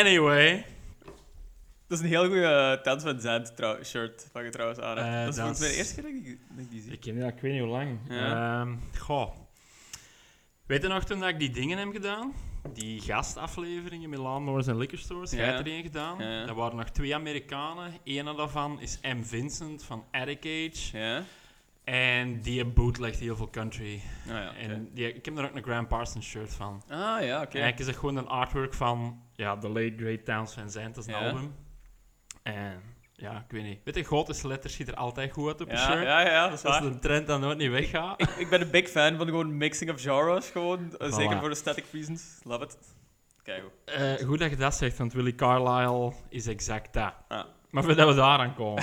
Anyway. Dat is een heel goede Tens van Zand shirt van je trouwens aan. hebt. Eh, dat is dat volgens mij de eerste keer dat ik, dat ik die zie. Ik, ja, ik weet niet hoe lang. Ja. Ehm, goh. Weet je nog toen dat ik die dingen heb gedaan? Die gastafleveringen met Landlords en Liquor Stores. Jij Ja. hebt er één gedaan. Ja, ja. Er waren nog twee Amerikanen. Eén daarvan is M. Vincent van Attic Age. Ja? En die bootlegt heel veel country. Ah ja. En die, ik heb er ook een Graham Parsons shirt van. Ah ja, oké. Eigenlijk is het gewoon een artwork van ja, The Late Great Towns Van Zandt, dat is een Ja. album. En ja, ik weet niet. Weet je, grote letters ziet er altijd goed uit op een Ja, shirt. ja, ja, dat is Dat is een trend dat nooit niet weggaat. Ik, ik ben een big fan van gewoon mixing of genres, gewoon. eh, Zeker voor aesthetic reasons. Love it. Kijk goed. Eh, goed dat je dat zegt, want Willie Carlisle is exact dat. Ah. Maar voordat we daar aan komen.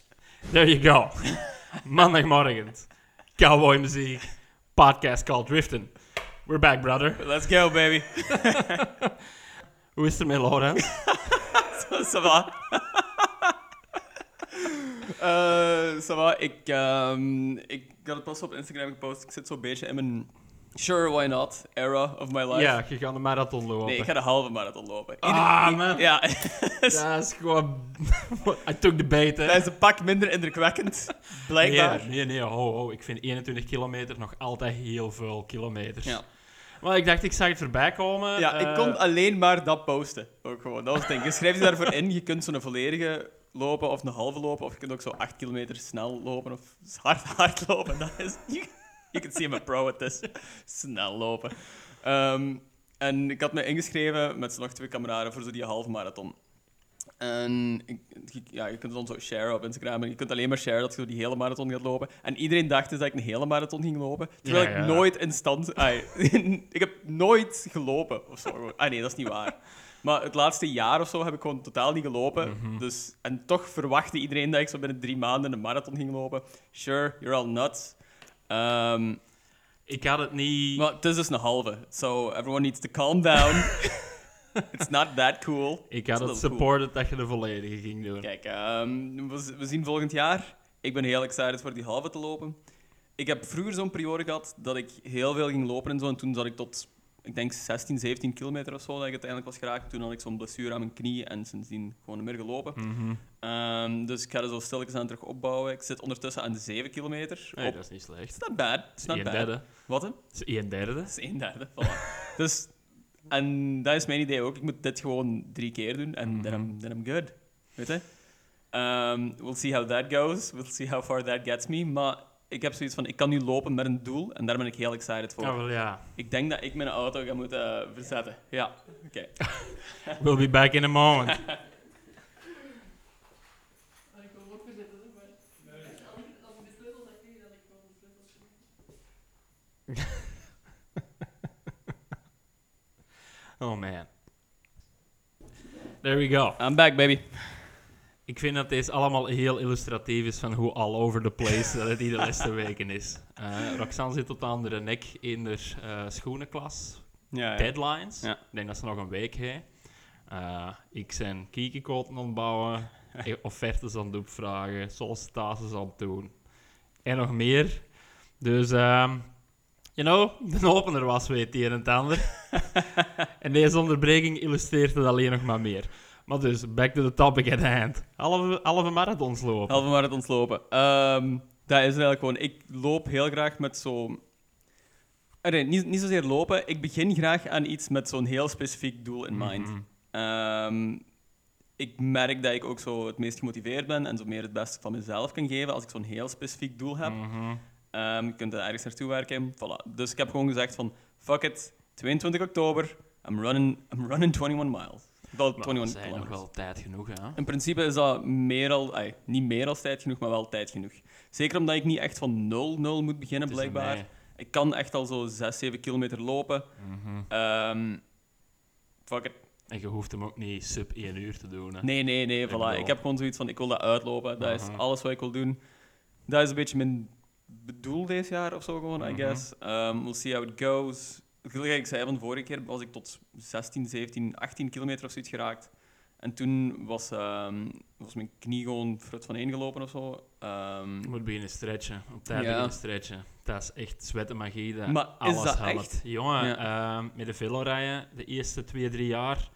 There you go. Maandagmorgen. Cowboy muziek. Podcast called Driften. We're back, brother. Let's go, baby. Hoe is het ermee, Laurens? Ça va. Eh, ça va. Ik, ehm, ik had het pas op Instagram gepost. Ik zit zo'n beetje in mijn sure, why not era of my life. Ja, je gaat een marathon lopen. Nee, ik ga de halve marathon lopen. Ah, Ieder- man. Ja, Dat is gewoon... I took the bait, hè. dat is een pak minder indrukwekkend. Blijkbaar. Nee, nee, nee, ho, ho. Ik vind 21 kilometer nog altijd heel veel kilometers. Ja. Maar ik dacht, ik zag het voorbij komen. Ja, ik eh, kon alleen maar dat posten. Ook gewoon, dat was het ding. Je schrijft je daarvoor in. Je kunt zo'n volledige lopen of een halve lopen. Of je kunt ook zo 8 kilometer snel lopen of hard, hard lopen. Dat is... Je kunt zien, I'm a pro at this. Snel lopen. Ehm, en ik had me ingeschreven met z'n nog twee kameraden voor zo die halve marathon. En ja, je kunt het dan zo sharen op Instagram. En je kunt alleen maar sharen dat je zo die hele marathon gaat lopen. En iedereen dacht dus dat ik een hele marathon ging lopen. Terwijl Ja, ik nooit in stand... ai, ik heb nooit gelopen of zo. Ah nee, dat is niet waar. Maar het laatste jaar of zo heb ik gewoon totaal niet gelopen. Mhm. dus, en toch verwachtte iedereen dat ik zo binnen drie maanden een marathon ging lopen. Sure, you're all nuts. Ehm, Ik had het niet... maar het is dus een halve. So everyone needs to calm down. It's not that cool. ik had It's het cool. supported dat je de volledige ging doen. Kijk, ehm, we, we zien volgend jaar. Ik ben heel excited voor die halve te lopen. Ik heb vroeger zo'n periode gehad dat ik heel veel ging lopen en zo. En toen zat ik tot, ik denk 16, 17 kilometer of zo dat ik uiteindelijk was geraakt. Toen had ik zo'n blessure aan mijn knie en sindsdien gewoon niet meer gelopen. Mhm. Ehm, dus ik ga er zo stilletjes aan terug opbouwen. Ik zit ondertussen aan de 7 kilometer. Nee, op. dat is niet slecht. It's not bad. It's not Een bad. derde. Wat hè? Dat is een derde. Dat is een derde. Voilà. dus, en dat is mijn idee ook. Ik moet dit gewoon drie keer doen en then, I'm, then I'm good. Weet je? Ehm, we'll see how that goes. We'll see how far that gets me. Maar ik heb zoiets van, ik kan nu lopen met een doel en daar ben ik heel excited voor. Wel ja. Ik denk dat ik mijn auto ga moeten eh, verzetten. Ja, oké. We'll be back in a moment. Oh man. There we go. I'm back, baby. Ik vind dat deze allemaal heel illustratief is van hoe all over the place dat het hier de laatste weken is. Eh Roxanne zit tot aan de nek in de eh, schoenenklas. Ja, ja. Deadlines. Ja. Ik denk dat ze nog een week heeft. Eh, ik zijn kiekenkoten aan het bouwen, eh, offertes aan het opvragen, sollicitaties aan het doen. En nog meer. Dus, ehm you know, de opener was weer het een en het ander. en deze onderbreking illustreert het alleen nog maar meer. Maar dus, back to the topic at hand. Halve, halve marathons lopen. Halve marathons lopen. Ehm, dat is eigenlijk gewoon... Ik loop heel graag met zo... Nee, niet, niet zozeer lopen. Ik begin graag aan iets met zo'n heel specifiek doel in mind. Mhm. Ehm, ik merk dat ik ook zo het meest gemotiveerd ben en zo meer het beste van mezelf kan geven als ik zo'n heel specifiek doel heb. Ehm, je kunt er ergens naartoe werken. Voilà. Dus ik heb gewoon gezegd van, fuck it, 22 oktober, I'm running, I'm running 21 miles. Maar 21 dat zijn nog kilometers. wel tijd genoeg, hè? In principe is dat meer al, ai, niet meer als tijd genoeg, maar wel tijd genoeg. Zeker omdat ik niet echt van 0-0 moet beginnen, Het is een blijkbaar. nee. Ik kan echt al zo 6, 7 kilometer lopen. Mhm. Ehm, fuck it. En je hoeft hem ook niet sub 1 uur te doen. Hè? Nee, nee, nee, Ik voilà. bedoel- Ik heb gewoon zoiets van, ik wil dat uitlopen. Dat is Mhm. alles wat ik wil doen. Dat is een beetje mijn bedoel deze jaar of zo gewoon, I Mhm. guess. Um, we'll see how it goes. Gelijk ik zei van de vorige keer, was ik tot 16, 17, 18 kilometer of zoiets geraakt. En toen was, ehm, was mijn knie gewoon frut van gelopen of zo. Ehm, Je moet beginnen stretchen. Op tijd Ja. beginnen stretchen. Dat is echt zwette magie. Dat Maar is alles dat helpt. echt? Jongen, Ja. ehm, met de velorijden, de eerste twee, drie jaar,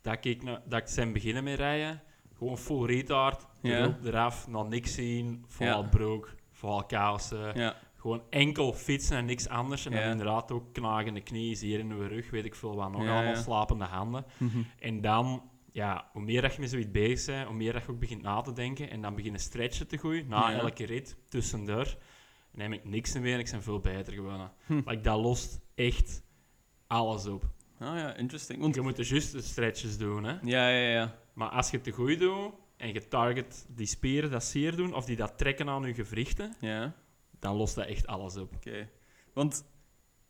dat ik, dat ik zijn beginnen met rijden. Gewoon full retard, Ja. eraf, nog niks zien, vooral broek, vooral kousen. Gewoon enkel fietsen en niks anders. En dan Ja. inderdaad ook knagende knieën, hier in de rug, weet ik veel wat nog Ja, allemaal, ja. slapende handen. Mhm. En dan, ja, hoe meer dat je met zoiets bezig bent, hoe meer dat je ook begint na te denken. En dan beginnen stretchen te groeien, na elke rit, tussendoor. neem ik niks meer en ik ben veel beter geworden. Hm. Like, dat lost echt alles op. Ah ja, interesting. Want, Je moet de juiste stretches doen, hè. ja, ja, ja. Maar als je het te goed doet en je target die spieren dat zeer doen, of die dat trekken aan je gewrichten, Ja, dan lost dat echt alles op. oké. Want,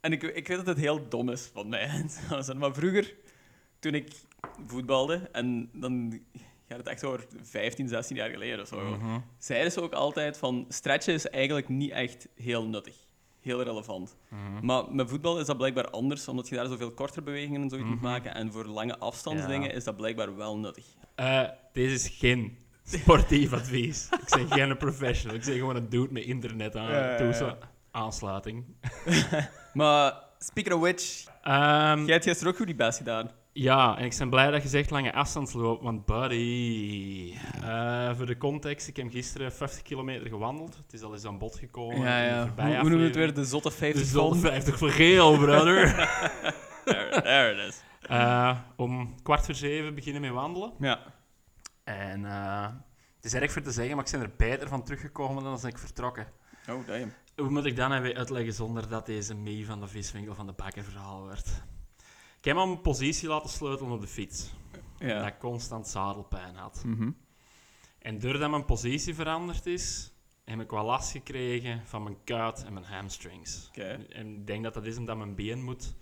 en ik, ik weet dat het heel dom is van mij, maar vroeger, toen ik voetbalde, en dan gaat het echt over 15, 16 jaar geleden of zo, Mhm. zeiden ze ook altijd van, stretchen is eigenlijk niet echt heel nuttig. Heel relevant. Mhm. Maar met voetbal is dat blijkbaar anders, omdat je daar zoveel kortere bewegingen en zoiets moet Mhm. maken. En voor lange afstandsdingen Ja. is dat blijkbaar wel nuttig. Eh, deze is geen sportief advies. Ik ben geen professional. Ik zeg gewoon een dude met internet aan, Ja, ja, ja. toezen- aansluiting. Maar, speaking of which, Ehm, jij hebt gisteren ook goed die best gedaan. Ja, en ik ben blij dat je zegt lange afstandsloop, want buddy... eh, voor de context, ik heb gisteren 50 kilometer gewandeld. Het is al eens aan bod gekomen. in de Hoe, hoe noemen we het weer? De zotte 50 De van? 50 voor geel, brother. There, there it is. Eh, om kwart voor zeven beginnen met wandelen. Ja. En eh, het is erg voor te zeggen, maar ik ben er beter van teruggekomen dan als ik vertrokken. Oh, damn. Hoe moet ik dat nou weer uitleggen zonder dat deze mee van de viswinkel van de bakker verhaal werd? Ik heb een positie laten sleutelen op de fiets. Ja. Dat ik constant zadelpijn had. Mhm. En doordat mijn positie veranderd is, heb ik wel last gekregen van mijn kuit en mijn hamstrings. Oké. En ik denk dat dat is omdat mijn been moet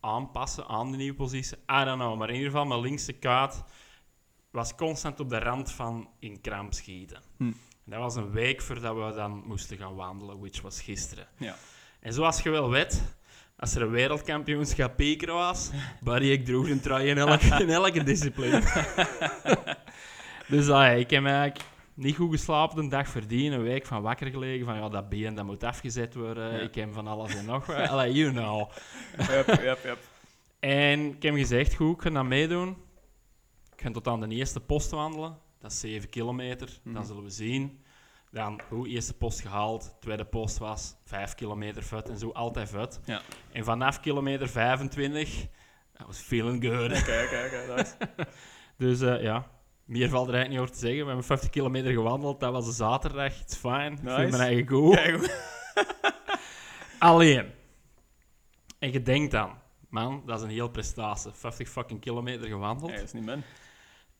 aanpassen aan de nieuwe positie. I don't know, maar in ieder geval mijn linkse kuit was constant op de rand van in kramp schieten. Hm. Dat was een week voordat we dan moesten gaan wandelen, which was gisteren. Ja. En zoals je wel weet, als er een wereldkampioenschap piekeren was, buddy, ik droeg een trui in elke, in elke discipline. dus ah, ik heb eigenlijk niet goed geslapen de dag verdienen, een week van wakker gelegen, van ja, dat been dat moet afgezet worden, Ja. ik heb van alles en nog wat. Allee, you know. Yep, yep, yep. En ik heb gezegd, goed, ik ga dat meedoen. Ik ga tot aan de eerste post wandelen. Dat is 7 kilometer. Mhm. Dan zullen we zien. Dan, hoe eerste post gehaald. Tweede post was 5 kilometer vet. En zo altijd vet. Ja. En vanaf kilometer 25, dat was feeling good. Oké, oké, oké. nice. Dus eh, ja, meer valt er eigenlijk niet over te zeggen. We hebben 50 kilometer gewandeld. Dat was een zaterdag. Het is fijn. Ik Nice. vind mijn eigen goed. Kijk. Alleen. En je denkt dan, man, dat is een heel prestatie. 50 fucking kilometer gewandeld. Nee, dat is niet min.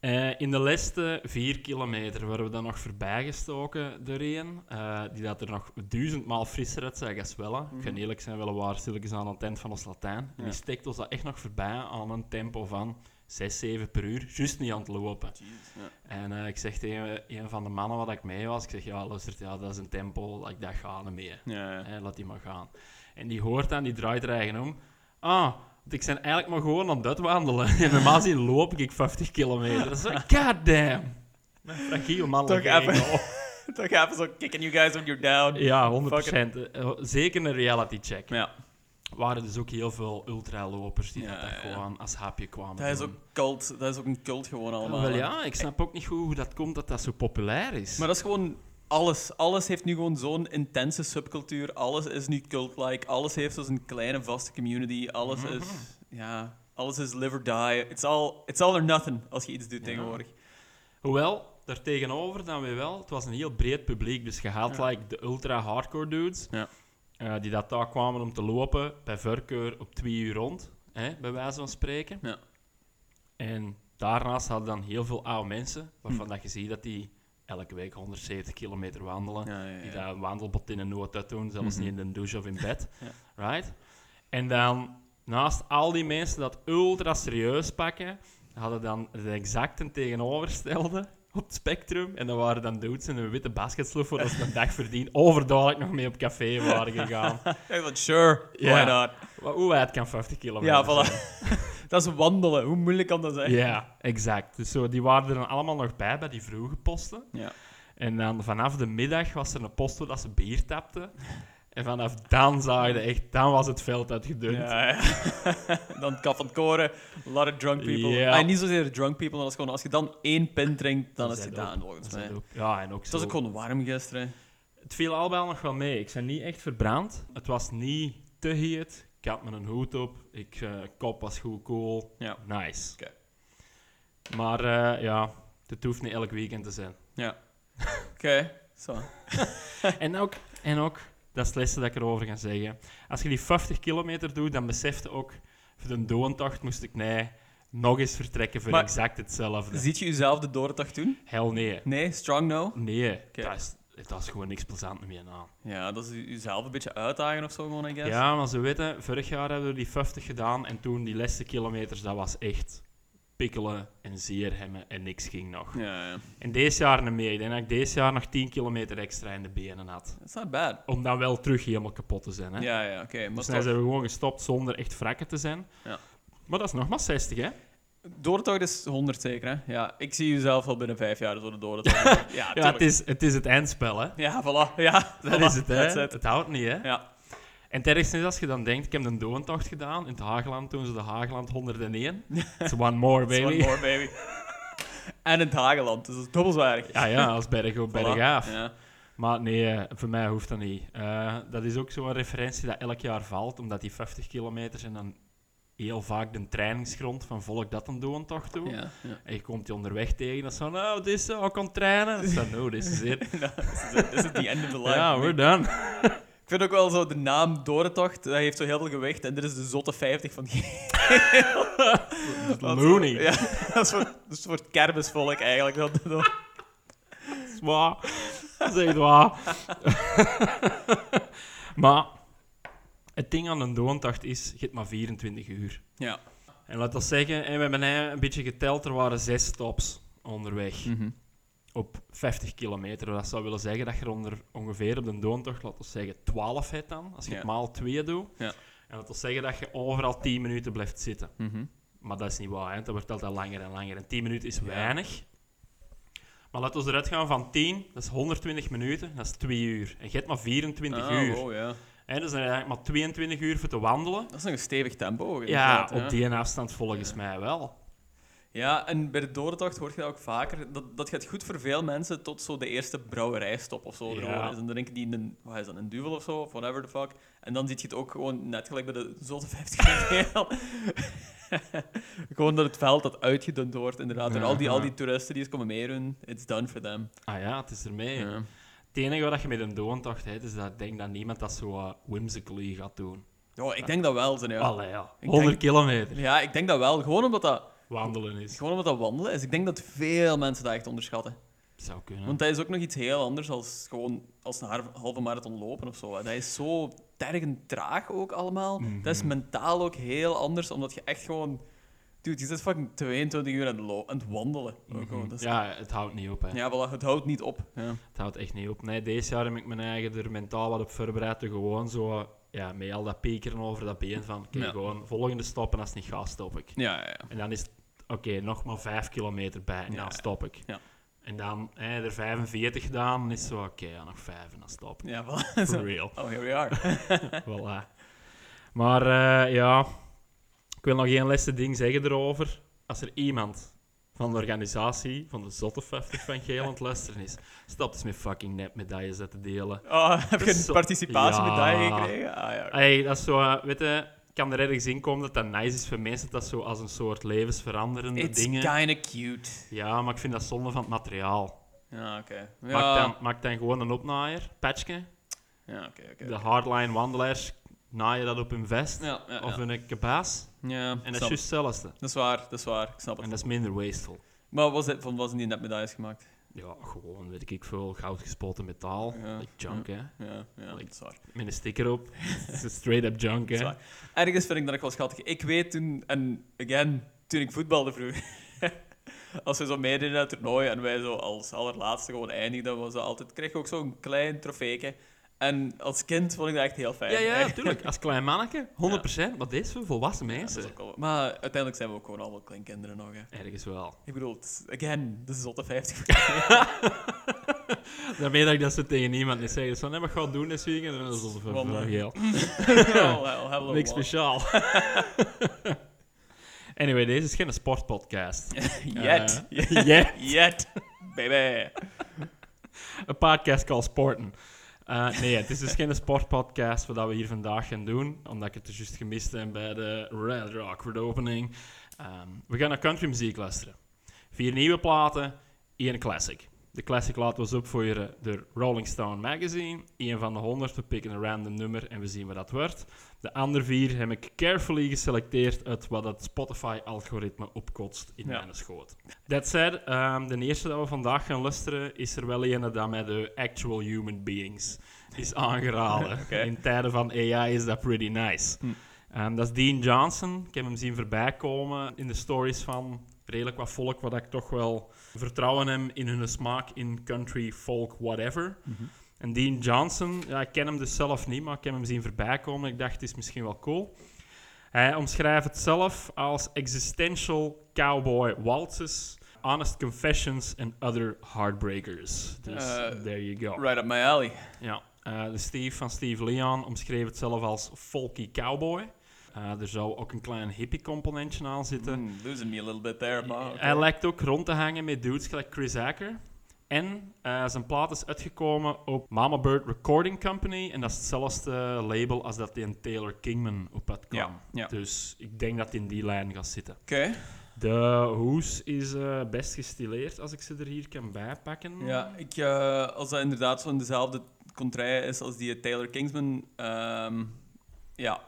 Eh, in de laatste vier kilometer worden we dan nog voorbij gestoken door een, eh, die dat er nog duizendmaal frisser uitzag als Welle. Ik ga Mhm. eerlijk zijn, Welle waren stilletjes aan het eind van ons Latijn. Ja. die steekt ons dat echt nog voorbij aan een tempo van 6, 7 per uur. Juist niet aan het lopen. Jeez. Ja. En eh, ik zeg tegen een van de mannen wat ik mee was, ik zeg, ja, luister, ja, dat is een tempo, dat ik dat ga niet meer. Ja, laat die maar gaan. En die hoort dan, die draait er eigen om. Ah, want ik ben eigenlijk maar gewoon aan het wandelen. En normaal gezien loop ik 50 kilometer. Dat is god damn. Mijn fragiel mannelijk Toch even- ego. Toch even zo kicking you guys when you're down. Ja, 100%. Eh, Zeker een reality check. Ja. Er waren dus ook heel veel ultralopers die Ja, dat, ja, gewoon als hapje kwamen Dat is ook cult. Dat is ook een cult gewoon allemaal. Ah, wel hè. ja, ik snap ook niet goed hoe dat komt dat dat zo populair is. Maar dat is gewoon alles. Alles heeft nu gewoon zo'n intense subcultuur. Alles is nu cult-like. Alles heeft zo'n kleine vaste community. Alles Mhm. is... Ja, alles is live or die. It's all, it's all or nothing als je iets doet Ja. tegenwoordig. Hoewel, daartegenover dan weer wel, het was een heel breed publiek. Dus je had Ja. like, de ultra-hardcore dudes, Ja. eh, die dat daar kwamen om te lopen, bij voorkeur op twee uur rond, hè, bij wijze van spreken. Ja. En daarnaast hadden dan heel veel oude mensen, waarvan Hm. dat je ziet dat die elke week 170 kilometer wandelen. Ja, ja, Die ja. een wandelbot in een nood doen, zelfs Mhm. niet in de douche of in bed. Right? En dan, naast al die mensen dat ultra serieus pakken, hadden dan het exacte tegenovergestelde op het spectrum. En dan waren dan dudes in een witte basketsloef voor als ze een dag verdien overduidelijk nog mee op café waren gegaan. Ja, want sure, Ja. why not? Hoe wijd kan 50 kilometer Ja, voilà. Dat is wandelen. Hoe moeilijk kan dat zijn? Ja, exact. Dus zo, die waren er dan allemaal nog bij, bij die vroege posten. Ja. En dan vanaf de middag was er een post waar dat ze bier tapten. En vanaf dan zag je echt, dan was het veld uitgedund. Ja, ja. dan kap van het koren, a lot of drunk people. Ja. Ah, niet zozeer drunk people, maar dat is gewoon, als je dan één pint drinkt, dan is is het gedaan, volgens mij. Ja, en ook Het zo. was ook gewoon warm gisteren. Het viel allemaal nog wel mee. Ik ben niet echt verbrand. Het was niet te heet. Ik had mijn hoed op. Ik, eh, kop was goed cool. Ja. Nice. Oké. Maar eh, ja, het hoeft niet elk weekend te zijn. Oké, zo. en, ook, en ook, dat is het laatste dat ik erover ga zeggen. Als je die 50 kilometer doet, dan besefte ook... Voor de doontocht moest ik nee, nog eens vertrekken voor Maar- exact hetzelfde. Ziet je jezelf de doortocht doen? Hel nee. Nee, strong no? Nee, Oké. dat, is, dat is gewoon niks plezant meer aan. Ja, dat is je- jezelf een beetje uitdagen of zo, gewoon, I guess. Ja, maar ze weten, vorig jaar hebben we die 50 gedaan en toen die laatste kilometers, dat was echt pikkelen en zeer hemmen en niks ging nog. Ja, ja. En deze jaar niet meer. Ik denk dat ik deze jaar nog 10 kilometer extra in de benen had. That's not bad. Om dan wel terug helemaal kapot te zijn. Hè? Ja, ja, oké. dus dan zijn we gewoon gestopt zonder echt wrakken te zijn. Ja. Maar dat is nog maar 60, hè? Doortocht is 100 zeker, hè? Ja, ik zie jezelf al binnen vijf jaar zo de doortocht. ja, Ja, het is, het is het eindspel, hè? Ja, voilà. Ja, Dat voilà. is het, hè? Het houdt niet, hè? Ja. En het ergste is als je dan denkt, ik heb een doontocht gedaan in het Hageland toen ze de Hageland 101. It's one more, It's baby. One more, baby. en in het Hageland, dus dat is dubbel zwaar. Ja, ja, als berg op berg Voilà. af. Ja. Maar nee, eh, voor mij hoeft dat niet. Eh, dat is ook zo'n referentie dat elk jaar valt, omdat die 50 kilometer zijn dan heel vaak de trainingsgrond van volk dat een doontocht doet. Ja, ja. En je komt die onderweg tegen, dat is van, oh, dit is zo, ik kan trainen. Dat is no, this is it. Nou, this is the end of the line. Ja, we're done. Ik vind ook wel zo de naam Doortocht, dat heeft zo heel veel gewicht. En dit is de zotte 50 van Looney. Ja, dat is voor, dat is voor het kermisvolk eigenlijk. Dat, dat- Dat is waar. Dat is echt waar. maar het ding aan een doontocht is, je hebt maar 24 uur. ja. En laat dat zeggen, en we hebben een beetje geteld, er waren zes stops onderweg. Mhm. op 50 kilometer. Dat zou willen zeggen dat je er onder, ongeveer op de doontocht, laten we zeggen, 12 hebt dan, als je Ja. het maal 2 doet. Ja. En dat wil zeggen dat je overal 10 minuten blijft zitten. Mhm. Maar dat is niet waar, hè. dat wordt altijd langer en langer. En 10 minuten is weinig. Maar laten we eruit gaan van 10, dat is 120 minuten, dat is 2 uur. En je hebt maar 24 Ah, uur. wow, ja. Hè, dus dan heb je eigenlijk maar 22 uur voor te wandelen. Dat is nog een stevig tempo. Ja, op die afstand volgens mij wel. Ja, en bij de doortocht hoor je dat ook vaker. Dat, dat gaat goed voor veel mensen tot zo de eerste brouwerijstop of zo. Ja. is. En dan denken die in een, wat is dat, een duvel of zo, of whatever the fuck. En dan zie je het ook gewoon net gelijk bij de zotte 50 mijl. gewoon dat het veld dat uitgedund wordt, inderdaad. Door al die, al die toeristen die eens komen meedoen, it's done for them. Ah ja, het is ermee. Ja. Het enige wat je met een doontocht hebt, is dat ik denk dat niemand dat zo uh, whimsically gaat doen. Ja, ik denk dat wel. Zo, ja. Allee, ja. Ik 100 denk- kilometer ja, ik denk dat wel. Gewoon omdat dat, wandelen is. gewoon omdat dat wandelen is. Ik denk dat veel mensen dat echt onderschatten. Zou kunnen. Want dat is ook nog iets heel anders als gewoon als een halve marathon lopen of zo. Dat is zo tergend traag ook allemaal. Mhm. Dat is mentaal ook heel anders, omdat je echt gewoon... Dude, je zit fucking 22 uur aan het, lo- aan het wandelen. ook Mhm. Dat is- Ja, het houdt niet op. Hè. ja, voilà, het houdt niet op. Ja. Het houdt echt niet op. Nee, deze jaar heb ik mijn eigen er mentaal wat op voorbereid. Gewoon zo, ja, met al dat pekeren over dat been van, Ja. gewoon volgende stop en als het niet gaat, stop ik. Ja, ja. En dan is het, oké, nog maar 5 kilometer bij en dan stop ik. Ja. En dan hè, er 45 gedaan, dan is het zo, oké, ja, nog 5 en dan stop ik. Ja, voilà. For real. Oh, here we are. voilà. Maar eh, ja, ik wil nog één laatste ding zeggen erover. Als er iemand van de organisatie van de Zotte 50 van Geel aan het luisteren is, stop eens met fucking net medailles uit te delen. Oh, heb je een zo- participatiemedaille Ja. gekregen? Ah, ja. Hey, dat is zo, eh, weet je, ik kan er ergens in komen dat dat nice is voor mensen, dat zo als een soort levensveranderende It's dingen. kinda cute. Ja, maar ik vind dat zonde van het materiaal. Ja, oké. Maak, Ja, dan, maak dan gewoon een opnaaier, patchje. ja oké, oké. De hardline wandelaars naaien dat op hun vest Ja, ja, of ja. hun kabaas. Ja, En dat is snap. juist hetzelfde. Dat is waar, dat is waar. Ik snap het. En dat is minder wasteful. Maar was het, van wat zijn die net medailles gemaakt? Ja, gewoon, weet ik veel, goud gespoten metaal. Ja, Like junk, hè. Ja, ja dat is waar. Met een sticker op. Het is straight up junk, Dat is hè. waar. Ergens vind ik dat ook wel schattig. Ik weet toen, en again, toen ik voetbalde vroeger, als we zo meededen aan het toernooi en wij zo als allerlaatste gewoon eindigden, was dat altijd, kreeg je ook zo'n klein trofeeke. En als kind vond ik dat echt heel fijn. Ja, ja, natuurlijk. Als klein manneke, 100%. Maar deze voor volwassen Ja, dat mensen. is ook wel- maar uiteindelijk zijn we ook gewoon allemaal kleinkinderen nog. Hè. Ergens wel. Ik bedoel, is- again, de zotte 50. Daarmee dat ik dat ze tegen niemand niet zeg. Zo, nee, wat ga je doen dit weekend? En dan is well, hello, Niks speciaal. anyway, deze is geen sportpodcast. Yet. Eh, yet. Yet. Baby. Een podcast called Sporten. Eh, nee, het is dus geen sportpodcast wat we hier vandaag gaan doen, omdat ik het dus juist gemist heb bij de voor de opening. Ehm, we gaan naar country muziek luisteren. Vier nieuwe platen, één classic. De classic laten we eens opvoeren door Rolling Stone Magazine. Eén van de honderd, we pikken een random nummer en we zien wat dat wordt. De andere vier heb ik carefully geselecteerd uit wat het Spotify-algoritme opkotst in Ja. mijn schoot. That said, ehm, de eerste dat we vandaag gaan luisteren is er wel een dat met de actual human beings is aangeraden. In tijden van AI is dat pretty nice. Hm. Ehm, dat is Dean Johnson. Ik heb hem zien voorbij komen in de stories van redelijk wat volk, wat ik toch wel vertrouwen hem in hun smaak in country, folk, whatever. Mhm. En Dean Johnson, ja, ik ken hem dus zelf niet, maar ik heb hem zien voorbij komen. Ik dacht, het is misschien wel cool. Hij omschrijft het zelf als existential cowboy waltzes, honest confessions and other heartbreakers. Dus Eh, there you go. Right up my alley. Ja, eh, de Steve van Steve Leon omschreef het zelf als folky cowboy. Eh, er zou ook een klein hippie-componentje aan zitten. Mm, losing me a little bit there, maar... Hij lijkt ook rond te hangen met dudes gelijk Chris Acker. En eh, zijn plaat is uitgekomen op Mama Bird Recording Company. En dat is hetzelfde label als dat die een Taylor Kingman op had kwam. Ja, ja. Dus ik denk dat in die lijn gaat zitten. Oké. De hoes is eh, best gestileerd als ik ze er hier kan bijpakken. Ja, ik, eh, als dat inderdaad zo in dezelfde contraille is als die Taylor Kingsman, ehm, ja,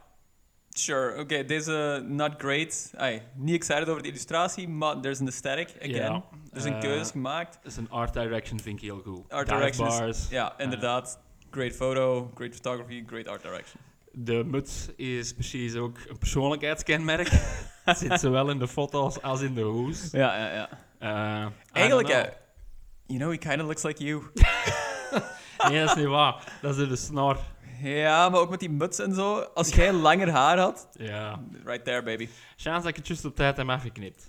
sure. Oké, deze not great. Ay, niet excited over de illustratie, maar there's an aesthetic again. Er is een eh, keuze gemaakt. Dus een art direction vind ik heel goed. Art Dive direction is-. Ja, inderdaad. Great photo, great photography, great art direction. De muts is precies ook een persoonlijkheidskenmerk. Zit zowel in de foto's als in de hoes. Ja, ja, ja. Eh, Eigenlijk, eh, you know, he kind of looks like you. Nee, dat is niet waar. Dat is de snor. Ja, maar ook met die muts en zo. Als jij langer haar had, Ja. right there, baby. Chance dat ik het juist op tijd heb afgeknipt.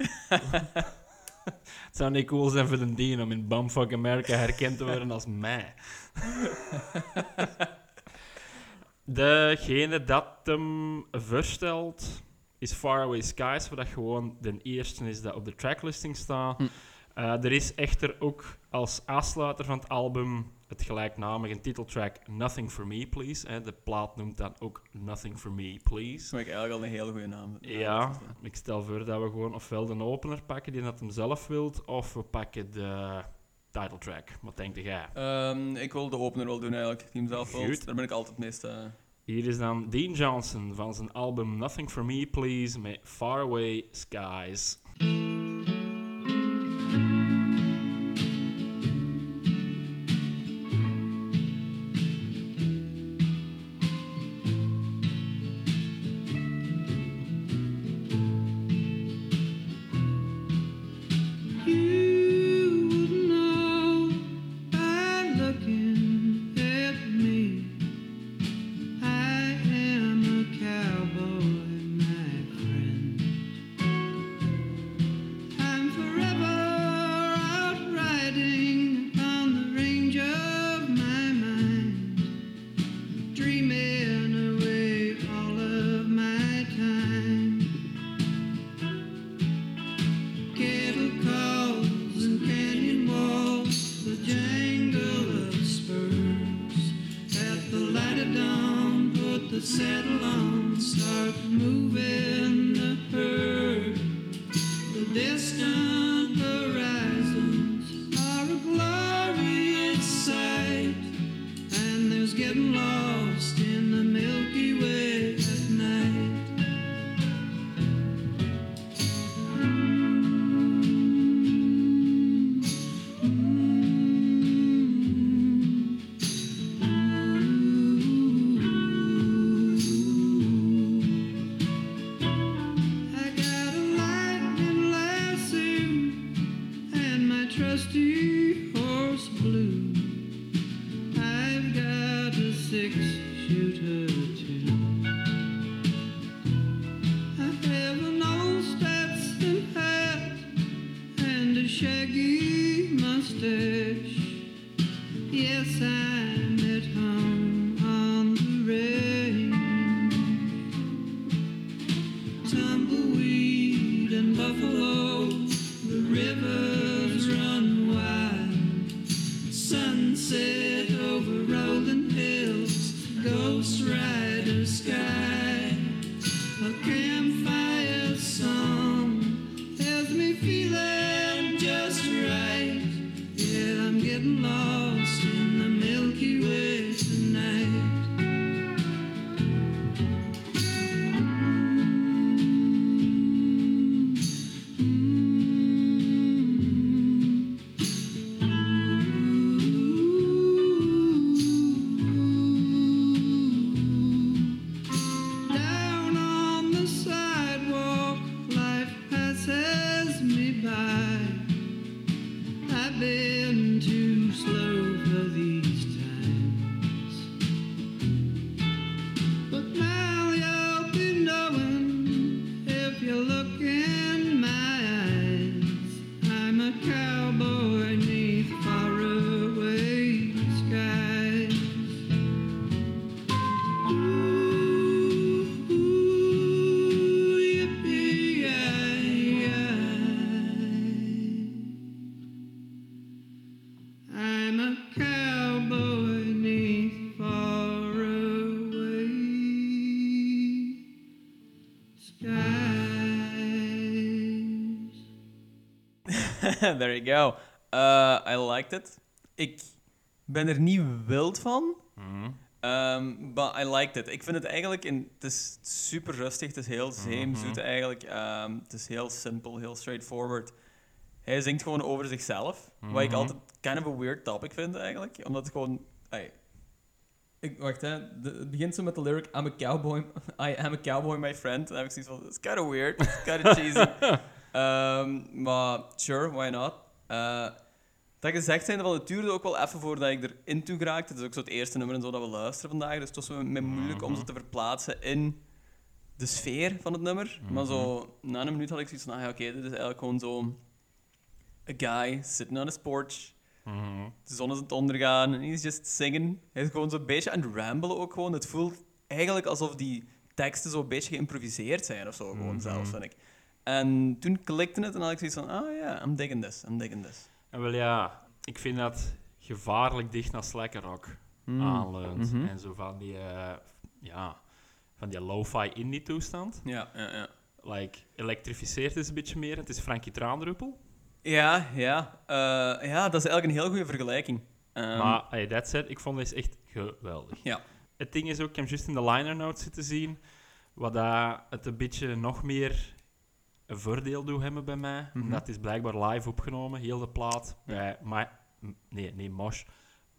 het zou niet cool zijn voor de Dean om in Bumfuck America herkend te worden als mij. Degene dat hem voorstelt is Faraway Skies, wat dat gewoon de eerste is dat op de tracklisting staat. Hm. Eh, er is echter ook als afsluiter van het album het gelijknamige titeltrack Nothing For Me Please. Hè. De plaat noemt dan ook Nothing For Me Please. Dat ik eigenlijk al een hele goede naam. Ja, ik stel voor dat we gewoon ofwel de opener pakken die dat hem zelf wilt, of we pakken de title track. Wat denk jij? Ehm, ik wil de opener wel doen eigenlijk, die hem zelf. Daar ben ik altijd het meest... eh, Hier is dan Dean Johnson van zijn album Nothing For Me Please met Faraway Skies. Yeah, I'm There you go. Uh, I liked it. Ik ben er niet wild van, Mhm. um, but I liked it. Ik vind het eigenlijk... In, het is super rustig, het is heel zeemzoet eigenlijk. Um, het is heel simpel, heel straightforward. Hij zingt gewoon over zichzelf, wat ik Mhm. altijd kind of a weird topic vind eigenlijk. Omdat het gewoon... ik, wacht, hè. De- het begint zo met de lyric I'm a cowboy, I am a cowboy, my friend. Dan heb ik zoiets van, it's kind of weird, it's kind of cheesy. Ehm, maar sure, why not? Eh, dat gezegd zijn, van het duurde ook wel even voordat ik erin toe geraakte. Het is ook zo het eerste nummer en zo dat we luisteren vandaag. Dus het was me moeilijk om ze te verplaatsen in de sfeer van het nummer. Maar zo, na een minuut had ik zoiets van, ah ja, oké, dit is eigenlijk gewoon zo... A guy sitting on his porch. Mhm. De zon is aan het ondergaan en hij is just singen. Hij is gewoon zo'n beetje aan het ramblen ook gewoon. Het voelt eigenlijk alsof die teksten zo'n beetje geïmproviseerd zijn of zo, gewoon Mhm. zelf, vind ik. En toen klikte het en had ik zoiets van, ah ja, I'm digging this, I'm digging this. En wel ja, ik vind dat gevaarlijk dicht naar slacker rock Hmm. aanleunt. Mhm. En zo van die, eh, ja, van die lo-fi indie toestand. Ja, ja, ja. Like, elektrificeert is een beetje meer. Het is Frankie Traandruppel. Ja, ja. Eh, ja, dat is eigenlijk een heel goede vergelijking. Ehm, maar hey, that said, ik vond deze echt geweldig. Ja. Het ding is ook, ik heb juist in de liner notes zitten zien, wat dat het een beetje nog meer een voordeel doet hebben bij mij. Mhm. Het is blijkbaar live opgenomen, heel de plaat, bij Ma m- nee, nee, Mosh,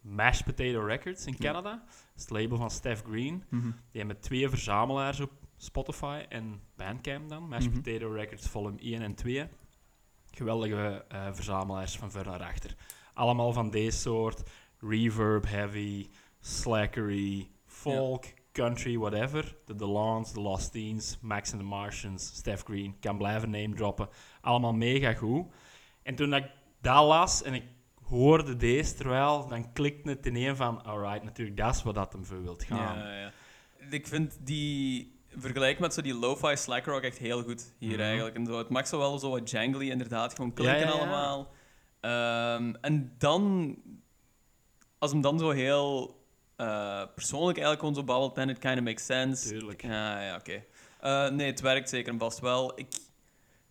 Mashed Potato Records in. Canada. Dat is het label van Steph Green. mhm. Die hebben twee verzamelaars op Spotify en Bandcamp dan. Mashed Mhm. Potato Records volume 1 en 2. Geweldige eh, verzamelaars van ver naar achter. Allemaal van deze soort reverb heavy, slackery, folk, country, whatever. De DeLons, The Lost Teens, Max and the Martians, Steph Green. Kan blijven name droppen. Allemaal mega goed. En toen ik dat las en ik hoorde deze, terwijl, dan klikte het in één van, alright, natuurlijk, dat is wat dat hem voor wilt gaan. Ja, ja. Ik vind die vergelijk met zo die lo-fi slacker rock echt heel goed hier Mhm. eigenlijk. En zo, het mag zo wel zo wat jangly inderdaad, gewoon Ja, ja. allemaal. Ehm, en dan, als hem dan zo heel eh, persoonlijk eigenlijk gewoon zo babbelt, it kind of makes sense. Tuurlijk. Ja, ja, oké. Eh, nee, het werkt zeker en vast wel. Ik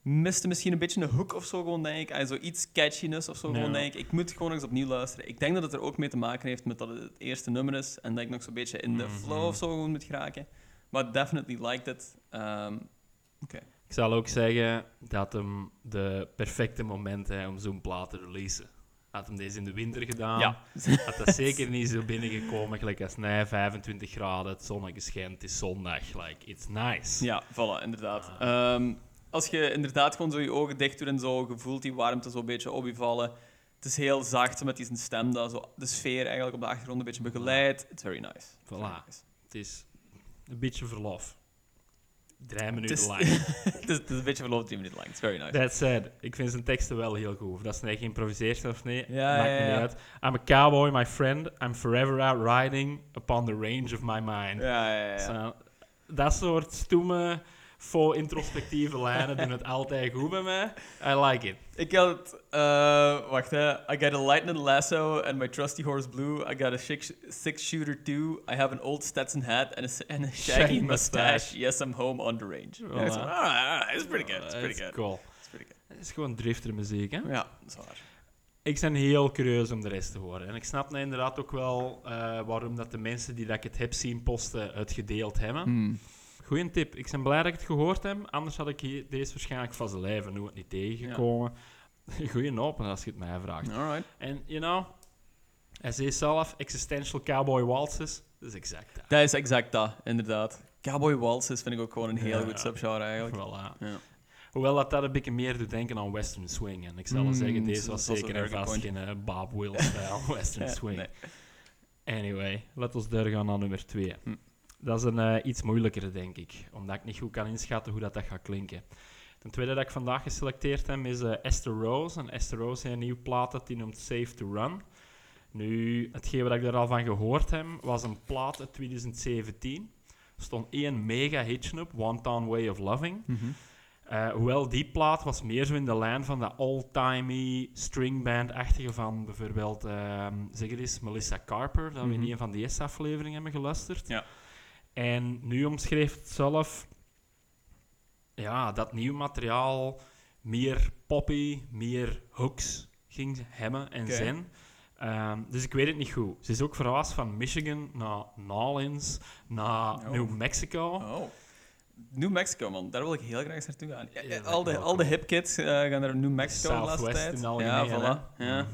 miste misschien een beetje een hook of zo, gewoon denk ik. Zo iets catchiness of zo, gewoon denk ik. Ik moet gewoon eens opnieuw luisteren. Ik denk dat het er ook mee te maken heeft met dat het het eerste nummer is en dat ik nog zo'n beetje in de Mhm. flow of zo gewoon moet geraken. Maar definitely liked it. Ehm, Ik zal ook zeggen dat hem de perfecte moment hè, om zo'n plaat te releasen. Had hem deze in de winter gedaan, ja. had dat zeker niet zo binnengekomen. Gelijk als nee, 25 graden, het zonnetje schijnt, het is zondag. Like, it's nice. Ja, voilà, inderdaad. Ehm, als je inderdaad gewoon zo je ogen dicht doet en zo, je voelt die warmte zo een beetje op je vallen. Het is heel zacht met die zijn stem dat zo de sfeer eigenlijk op de achtergrond een beetje begeleidt. It's very nice. Very Voilà. nice. Het is een beetje verlof. Drie minuten is- lang. het, is, het is een beetje verloofd drie minuten lang. It's very nice. That said, ik vind zijn teksten wel heel goed. Of dat is nee geïmproviseerd of nee, Ja, maakt ja, me niet uit. I'm a cowboy, my friend. I'm forever out riding upon the range of my mind. Ja, ja, ja. dat soort stoeme, Faux introspectieve lijnen doen het altijd goed bij mij. I like it. Ik had, eh, wacht hè. I got a lightning lasso and my trusty horse blue. I got a six, six shooter too. I have an old Stetson hat and a, s- and a shaggy, Shaggy mustache. mustache. Yes, I'm home on the range. Voilà. Ja, ik zo, ah, ah, it's pretty good. It's pretty good. cool. It's pretty good. Het is gewoon driftermuziek, hè? Ja, dat is waar. Ik ben heel curieus om de rest te horen. En ik snap nou inderdaad ook wel eh, waarom dat de mensen die dat ik het heb zien posten het gedeeld hebben. Hmm. Goeie tip. Ik ben blij dat ik het gehoord heb. Anders had ik deze waarschijnlijk van zijn lijf en nooit niet tegengekomen. Goeie open als je het mij vraagt. Alright. En, you know, hij zei zelf, existential cowboy waltzes. Dat is exact dat. Dat is exact dat, inderdaad. Cowboy waltzes vind ik ook gewoon een heel Ja. goed subgenre eigenlijk. Voilà. Ja. Hoewel dat, dat een beetje meer doet denken aan western swing. En ik zal wel Mm, zeggen, deze was een zeker en very good vast point. geen eh, Bob Wills-style western Ja, swing. nee. Anyway, laten we doorgaan naar nummer 2. Hm. Dat is een eh, iets moeilijkere, denk ik. Omdat ik niet goed kan inschatten hoe dat, dat gaat klinken. Ten tweede dat ik vandaag geselecteerd heb is eh, Esther Rose. En Esther Rose heeft een nieuwe plaat dat die noemt Safe to Run. Nu, hetgeen wat ik daar al van gehoord heb, was een plaat uit 2017. Er stond één mega hitje op, One Town Way of Loving. Mhm. Eh, hoewel die plaat was meer zo in de lijn van de old-timey stringband-achtige van bijvoorbeeld, ehm, zeg het eens, Melissa Carper, dat we in Mhm. een van die eerste afleveringen hebben geluisterd. Ja. En nu omschreef het zelf ja, dat nieuw materiaal meer poppy, meer hooks ging hebben en Oké. zijn. Ehm, dus ik weet het niet goed. Ze is ook verhuisd van Michigan naar Nolens, naar Oh. New Mexico. Oh. New Mexico, man. Daar wil ik heel graag eens naartoe gaan. Ja, Ja, al, de, al de hip kids eh, gaan naar New Mexico de laatste tijd. in ja, voilà. Ja.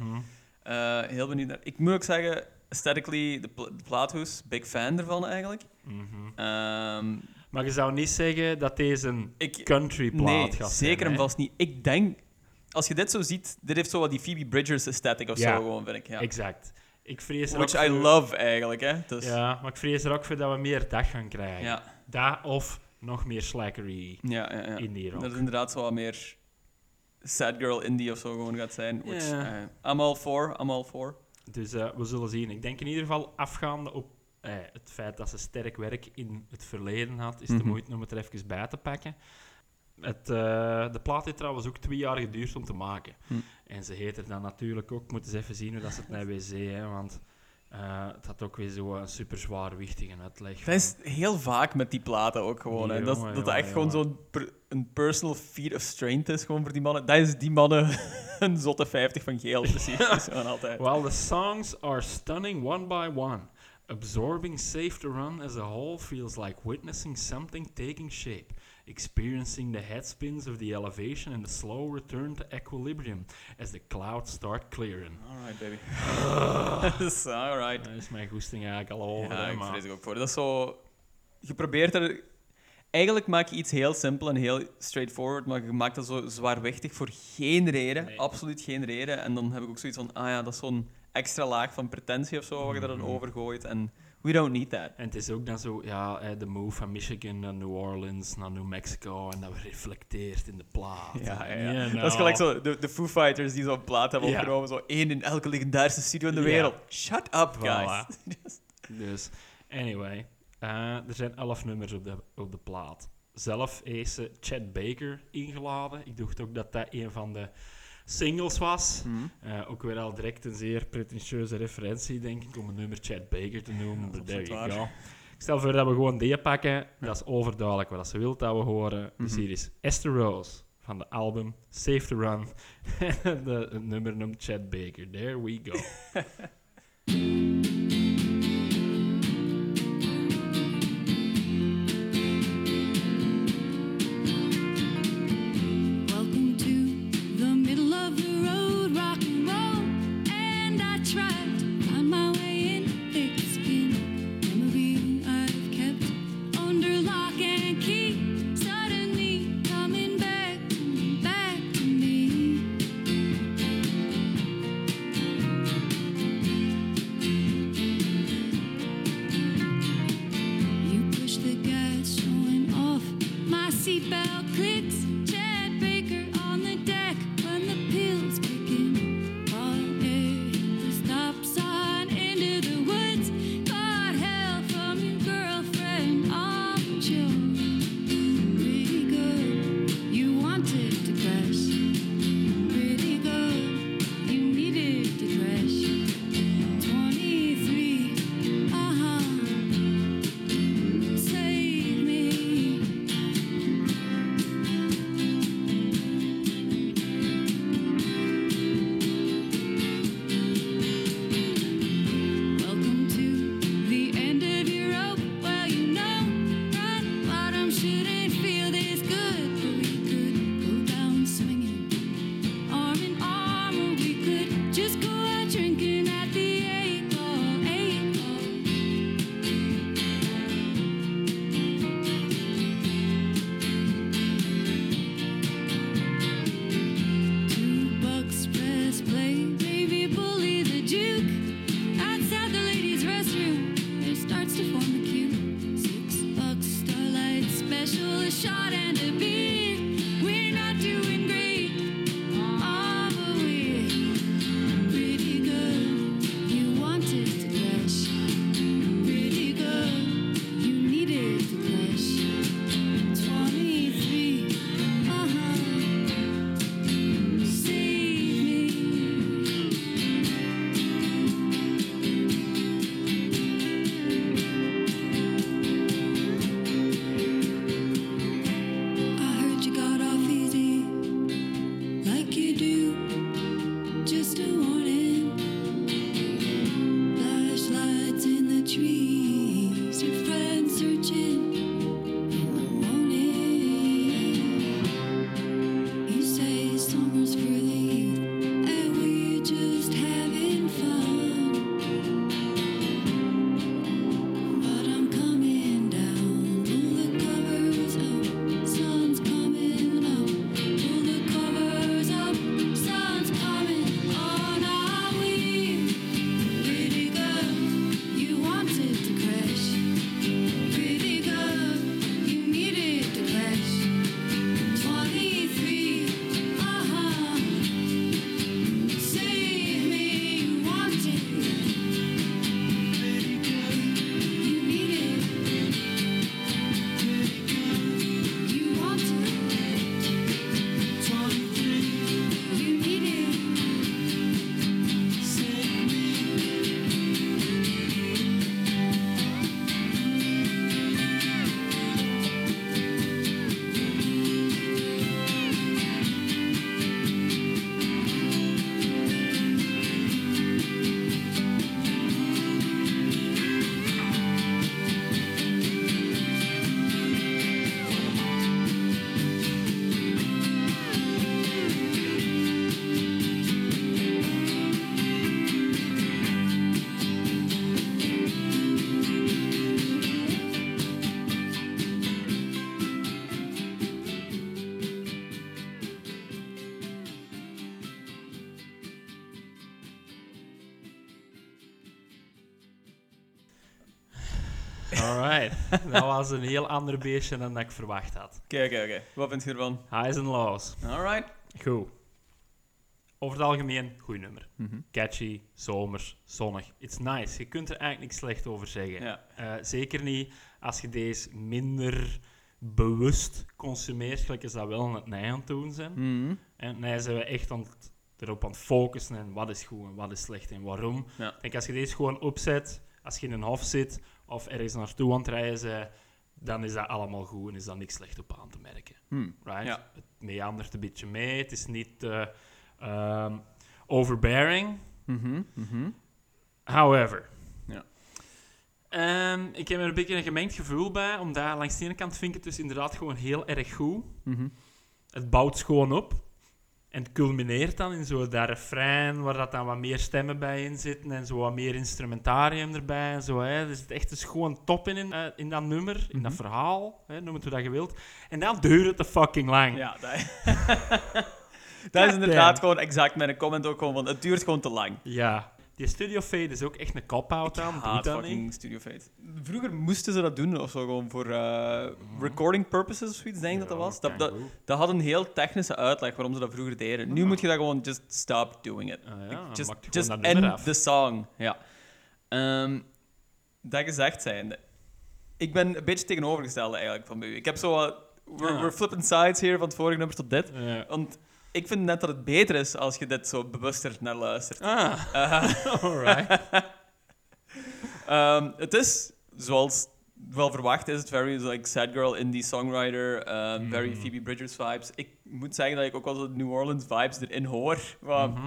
Eh, heel benieuwd naar. Ik moet ook zeggen, aesthetically, de, pla de plaathoes, big fan ervan eigenlijk. Mhm. Ehm, Maar je zou niet zeggen dat deze een ik, country plaat nee, gaat zijn. zeker en vast niet. Ik denk, als je dit zo ziet, dit heeft zo wat die Phoebe Bridgers aesthetic of Ja. zo gewoon, vind ik. Ja. Exact. Ik vrees er Which I voor- love eigenlijk, hè. Dus, Ja, maar ik vrees er ook voor dat we meer dag gaan krijgen. ja. Dat of nog meer slackery Ja, ja, ja. in die rock. Dat het inderdaad zo wat meer sad girl indie of zo gewoon gaat zijn. Which, eh, I'm all for, I'm all for. Dus eh, we zullen zien. Ik denk in ieder geval afgaande op eh, het feit dat ze sterk werk in het verleden had, is Mhm. de moeite om het er even bij te pakken. Het, eh, de plaat heeft trouwens ook twee jaar geduurd om te maken. Hm. En ze heet er dan natuurlijk ook, moeten ze even zien hoe dat ze het naar WC, hè, want eh, het had ook weer zo'n super zwaarwichtige uitleg. Dat is heel vaak met die platen ook gewoon. Hè. Dat, Jongen, dat jongen, echt gewoon zo'n per- een personal feat of strength is gewoon voor die mannen. Dat is die mannen een zotte 50 van geel, precies. Altijd. While the songs are stunning one by one, absorbing Safe to Run as a whole feels like witnessing something taking shape, experiencing the headspins of the elevation and the slow return to equilibrium as the clouds start clearing. Alright, baby. Alright. Daar is mijn goesting eigenlijk al over. Ja, ik vrees ik ook voor. Dat is zo... Je probeert er... Eigenlijk maak je iets heel simpel en heel straightforward, maar je maakt dat zo zwaarwichtig voor geen reden. Nee. Absoluut geen reden. En dan heb ik ook zoiets van, ah ja, dat is zo'n extra laag van pretentie of zo, waar je daar dan Mhm. over gooit. En we don't need that. En het is ook dan zo, ja, de move van Michigan naar New Orleans, naar New Mexico, en dat reflecteert in de plaat. Ja, ja, You ja. know. Dat is gelijk zo, de, de Foo Fighters die zo'n plaat hebben opgenomen, zo één in elke legendarische studio in de wereld. Shut up, guys. Dus, anyway, eh, er zijn elf nummers op de, op de plaat. Zelf ze Chad Baker ingeladen. Ik dacht ook dat dat een van de singles was. Hm. Eh, ook weer al direct een zeer pretentieuze referentie, denk ik, om een nummer Chad Baker te noemen. there you go. Ik stel voor dat we gewoon die pakken. Dat is overduidelijk wat ze wil dat we horen. Dus Mhm. hier is Esther Rose van de album Safe to Run. de, het nummer noemt Chad Baker. There we go. dat was een heel ander beestje dan dat ik verwacht had. Oké, oké, oké. Wat vind je ervan? Highs and lows. Alright. Goed. Over het algemeen, goed nummer. Mhm. Catchy, zomers, zonnig. It's nice. Je kunt er eigenlijk niks slecht over zeggen. Ja. Eh, zeker niet als je deze minder bewust consumeert, gelijk als dat wel aan het nij aan het doen zijn. Mhm. En nee, zijn we echt aan het, erop aan het focussen en wat is goed en wat is slecht en waarom. Ja. Ik denk als je deze gewoon opzet, als je in een hof zit of ergens naartoe aan het rijden dan is dat allemaal goed en is daar niks slecht op aan te merken. Hmm. Right? Ja. Het meandert een beetje mee, het is niet ehm, overbearing. Mhm, mhm. However. Ja. Ehm, ik heb er een beetje een gemengd gevoel bij, omdat langs de ene kant vind ik het dus inderdaad gewoon heel erg goed. Mhm. Het bouwt gewoon op. En het culmineert dan in zo dat refrein, waar dat dan wat meer stemmen bij in zitten en zo wat meer instrumentarium erbij en zo. Hè. Dus het echt is gewoon top in, in, eh, in dat nummer, in dat Mhm. verhaal, hè, noem het hoe dat je wilt. En dan duurt het te fucking lang. Ja, dat, dat is inderdaad gewoon exact mijn comment ook gewoon van, het duurt gewoon te lang. Ja. Die studio fade is ook echt een cop-out aan. Doe dat fucking niet. Studio Fate. Vroeger moesten ze dat doen, of zo, gewoon voor eh, recording purposes of zoiets, denk ik dat dat was. Dat, dat, had een heel technische uitleg waarom ze dat vroeger deden. Nu moet je dat gewoon just stop doing it. Ah, ja, just just end af. the song. Ja. Ehm, dat gezegd zijnde, ik ben een beetje tegenovergestelde eigenlijk van bij u. Ik heb zo wat... We're, Ah. we're flipping sides hier, van het vorige nummer tot dit. Ja. Want ik vind net dat het beter is als je dit zo bewuster naar luistert. Ah, Eh, alright. Ehm, het is, zoals wel verwacht, is het very like sad girl indie songwriter, ehm, very Mhm. Phoebe Bridgers vibes. Ik moet zeggen dat ik ook wel de New Orleans vibes erin hoor. Maar Mhm.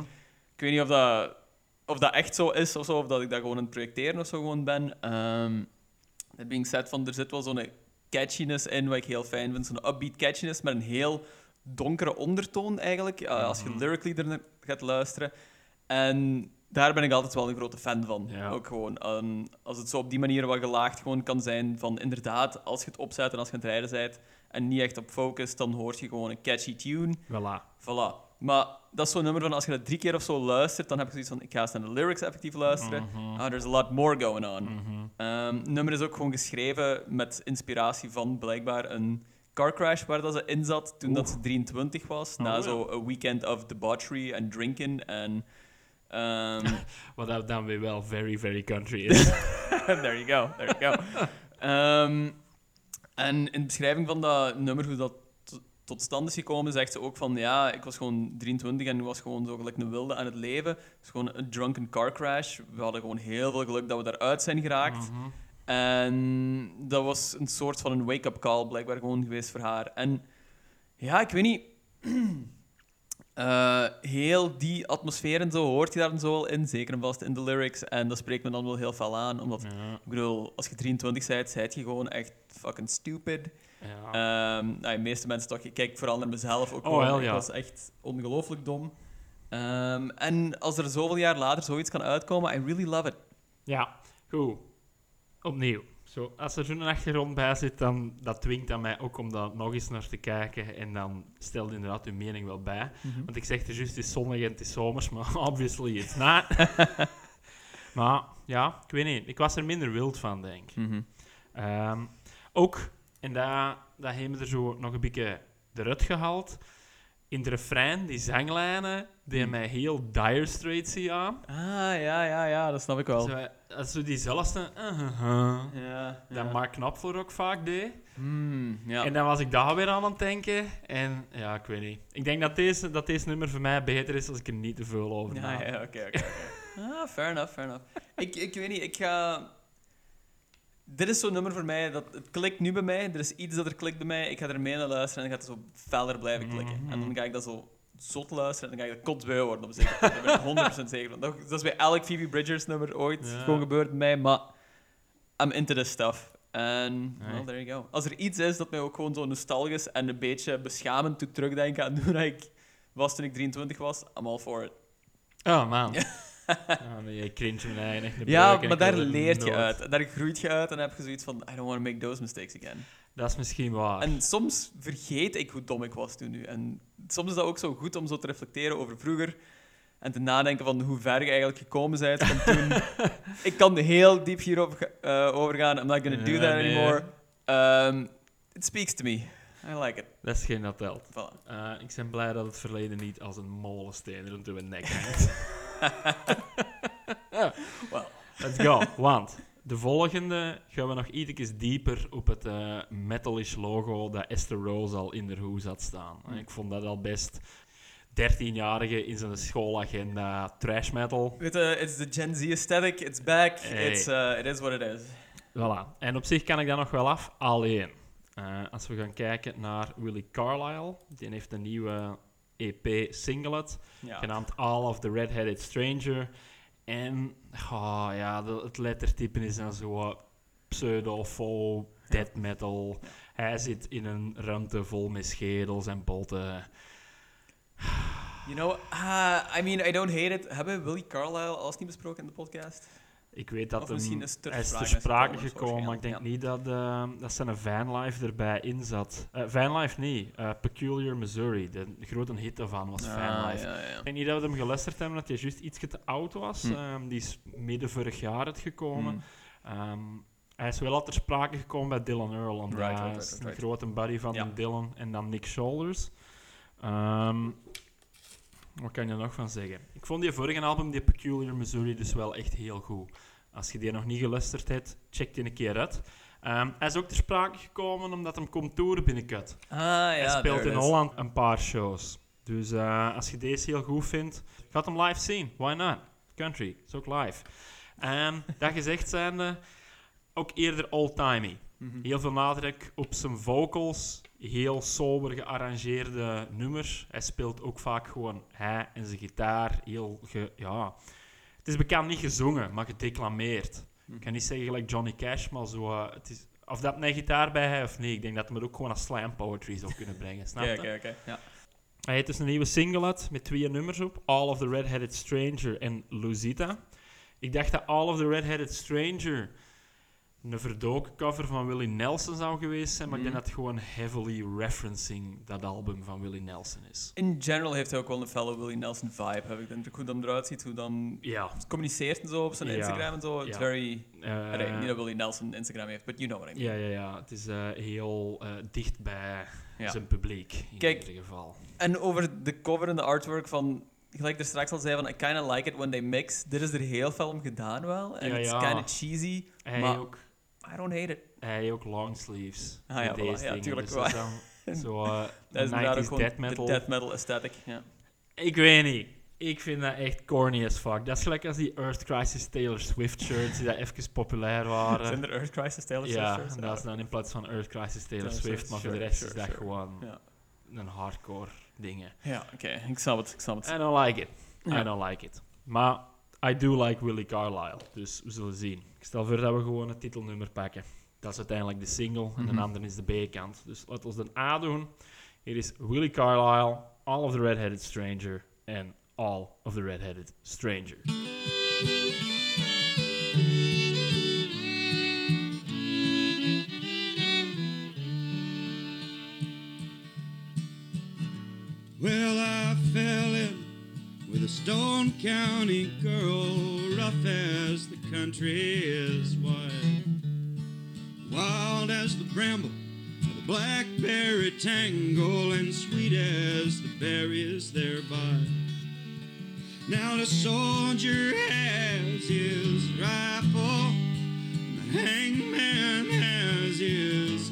Ik weet niet of dat, of dat echt zo is of zo, of dat ik dat gewoon aan het projecteren of zo gewoon ben. Ehm that being said, van, er zit wel zo'n catchiness in, wat ik heel fijn vind. Zo'n upbeat catchiness met een heel donkere ondertoon eigenlijk, eh, als je Mhm. lyrically er naar gaat luisteren. En daar ben ik altijd wel een grote fan van. Ja. Ook gewoon, ehm, als het zo op die manier wat gelaagd gewoon kan zijn, van inderdaad, als je het opzet en als je aan het rijden bent en niet echt op focus, dan hoor je gewoon een catchy tune. Voilà. Voilà. Maar dat is zo'n nummer van als je dat drie keer of zo luistert, dan heb je zoiets van: ik ga eens naar de lyrics effectief luisteren. Mhm. Ah, there's a lot more going on. Mhm. Ehm, het nummer is ook gewoon geschreven met inspiratie van blijkbaar een car crash waar dat ze in zat toen dat ze 23 was. na Oh, ja. zo een weekend of debauchery en drinken. En, ehm, Wat dat dan weer wel very, very country is. there you go, there you go. Ehm, en in de beschrijving van dat nummer, hoe dat tot stand is gekomen, zegt ze ook van ja, ik was gewoon 23 en was gewoon zo gelijk een wilde aan het leven. Het is gewoon een drunken car crash. We hadden gewoon heel veel geluk dat we daaruit zijn geraakt. Mhm. En dat was een soort van een wake-up call blijkbaar gewoon geweest voor haar. En ja, ik weet niet. eh, heel die atmosfeer en zo hoort je daar dan zo wel in, zeker en vast in de lyrics. En dat spreekt me dan wel heel veel aan, omdat Ja, ik bedoel, als je 23 bent, zijt je gewoon echt fucking stupid. ja. Ehm nou, de meeste mensen toch, ik kijk vooral naar mezelf ook Oh, wel, Ik was echt ongelooflijk dom. Ehm, en als er zoveel jaar later zoiets kan uitkomen, I really love it. Ja, goed. Opnieuw. Zo, als er zo'n achtergrond bij zit, dan dat dwingt aan mij ook om daar nog eens naar te kijken. En dan stelt inderdaad uw mening wel bij. Want ik zeg is juist, het is zonnig en het is zomers, maar obviously it's not. maar ja, ik weet niet. Ik was er minder wild van, denk ik. Mhm. Ehm, ook, en dat, dat hebben we er zo nog een beetje eruit gehaald. In de refrein, die zanglijnen, die Hmm. mij heel Dire Straits zie aan. Ah, ja, ja, ja, dat snap ik wel. Zo, als zo diezelfde... uh-huh, Ja, dat Mark Knopfler ook vaak deed. Hmm, ja. En dan was ik daar weer aan aan het denken. En ja, ik weet niet. Ik denk dat deze, dat deze nummer voor mij beter is als ik er niet te veel over Ja, nadenk. ja, oké, oké. Ah, fair enough, fair enough. Ik, ik weet niet, ik ga... Dit is zo'n nummer voor mij, dat, het klikt nu bij mij. Er is iets dat er klikt bij mij. Ik ga er mee naar luisteren en dan gaat het zo feller blijven klikken. Mhm. En dan ga ik dat zo zot luisteren en dan ga ik er kotsbui worden op zeker. Daar ben ik 100% zeker van. Dat, dat is bij elk Phoebe Bridgers nummer ooit Ja. gewoon gebeurd bij mij, maar I'm into this stuff. En, well, there you go. Als er iets is dat mij ook gewoon zo nostalgisch en een beetje beschamend doet terugdenken aan toen ik was toen ik 23 was, I'm all for it. Oh, man. Ja, je cringe me eigenlijk Ja, maar daar er leert je nooit. uit. Daar groeit je uit en dan heb je zoiets van, I don't want to make those mistakes again. Dat is misschien waar. En soms vergeet ik hoe dom ik was toen nu. En soms is dat ook zo goed om zo te reflecteren over vroeger. en te nadenken van hoe ver je eigenlijk gekomen bent. Van toen, ik kan heel diep hierover ga- eh, overgaan. I'm not gonna do that anymore. Um, it speaks to me. I like it. Dat is geen dat telt. Voilà. Eh, ik ben blij dat het verleden niet als een molensteen rond uw nek hangt. Well. Let's go. Want de volgende gaan we nog iets dieper op het eh, metalish logo dat Esther Rose al in de hoes had staan. En ik vond dat al best 13-jarige in zijn schoolagenda trash metal. Weet je, it's the Gen Z aesthetic. It's back. Hey. It's, uh, it is what it is. Voilà. En op zich kan ik dat nog wel af. Alleen, eh, als we gaan kijken naar Willie Carlisle, die heeft een nieuwe EP-singlet. Ja. genaamd All of the Red-Headed Stranger. En oh, ja, de- het lettertype is dan zo pseudo, faux, death metal. Hij zit in een ruimte vol met schedels en botten. You know, uh, I mean, I don't hate it. Hebben we Willie Carlisle alles niet besproken in de podcast? Ik weet dat hem, het hij is ter sprake sprake gekomen, gekomen, maar ik denk niet dat, eh, dat zijn vanlife erbij in zat. Eh, vanlife niet, eh, Peculiar Missouri. De grote hit daarvan was vanlife. Ah, ja, ja. Ik denk niet dat we hem geluisterd hebben, dat hij juist iets te oud was. Hm. Ehm, die is midden vorig jaar uitgekomen. Hmm. Ehm, hij is wel al ter sprake gekomen bij Dylan Earl, want Right, hij right, right, is right, een grote buddy van. Dylan en dan Nick Shoulders. Ehm, wat kan je er nog van zeggen? Ik vond die vorige album, die Peculiar Missouri, dus wel echt heel goed. Als je die nog niet geluisterd hebt, check die een keer uit. Ehm, hij is ook ter sprake gekomen omdat hem komt touren binnenkort. Ah, ja, hij speelt in. Holland een paar shows. Dus eh, als je deze heel goed vindt, gaat hem live zien. Why not? Country, is ook live. Ehm, dat gezegd zijnde, ook eerder old-timey. Mhm. Heel veel nadruk op zijn vocals, heel sober gearrangeerde nummers. Hij speelt ook vaak gewoon hij en zijn gitaar. Heel ge, ja. Het is bekend niet gezongen, maar gedeclameerd. Ik kan niet zeggen gelijk Johnny Cash, maar zo... eh, het is, of dat een gitaar bij hij of niet. Ik denk dat hij het ook gewoon als slam poetry zou kunnen brengen. Snap Oké, je? oké. Ja. Hij heeft dus een nieuwe single uit met twee nummers op. All of the Red-Headed Stranger en Luzita. Ik dacht dat All of the Red-Headed Stranger een verdoken cover van Willie Nelson zou geweest zijn, maar ik denk Mhm. dat het gewoon heavily referencing dat album van Willie Nelson is. In general heeft hij ook wel een fellow Willie Nelson vibe, heb ik de indruk. Hoe dat eruit ziet, hoe dan communiceert en zo op zijn. Instagram en zo. It's very... eh, Allee, niet dat Willie Nelson Instagram heeft, but you know what I mean. ja, ja, ja. Het is eh, heel eh, dicht bij zijn publiek, in Kijk, ieder geval. En over de cover en de artwork van... Gelijk er straks al zei van, I kinda like it when they mix. Dit is er heel veel om gedaan wel. En Ja, it's ja. kinda cheesy. Hij maar- ook, I don't hate it. hij ook longsleeves. Ah ja, voilà. deze Ja, tuurlijk Dus wel. zo eh, Dat is inderdaad ook 90s gewoon death metal. de death metal aesthetic. Ja. Ik weet niet. Ik vind dat echt corny as fuck. Dat is gelijk als die Earth Crisis Taylor Swift shirts die dat even populair waren. Zijn er Earth Crisis Taylor Swift ja, shirts? en dat is dan in plaats van Earth Crisis Taylor Taylor Swift, maar voor de rest sure, is dat sure. gewoon Ja, een hardcore dingen. ja oké. Ik snap het, ik snap het. I don't like it. Ja. I don't like it. Maar I do like Willie Carlisle, dus we zullen zien. Ik stel voor dat we gewoon het titelnummer pakken. Dat is uiteindelijk de single en Mhm. de andere is de B-kant. Dus laten we de A doen. Hier is Willie Carlisle, All of the Red-Headed Stranger en All of the Red-Headed Stranger. A Stone County girl, rough as the country is wide, wild as the bramble, the blackberry tangle, and sweet as the berries thereby. Now the soldier has his rifle, the hangman has his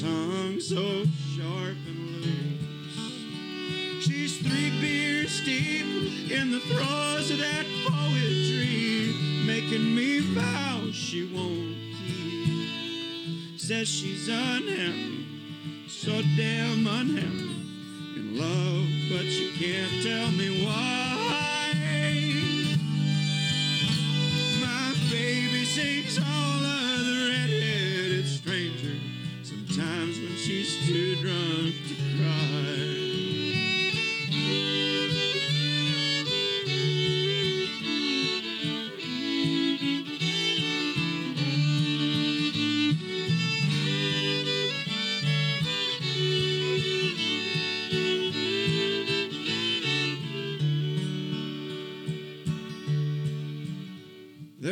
tongue so sharp and loose. She's three beers deep in the throes of that poetry, making me vow she won't keep. Says she's unhappy, so damn unhappy in love, but she can't tell me why. My baby sings all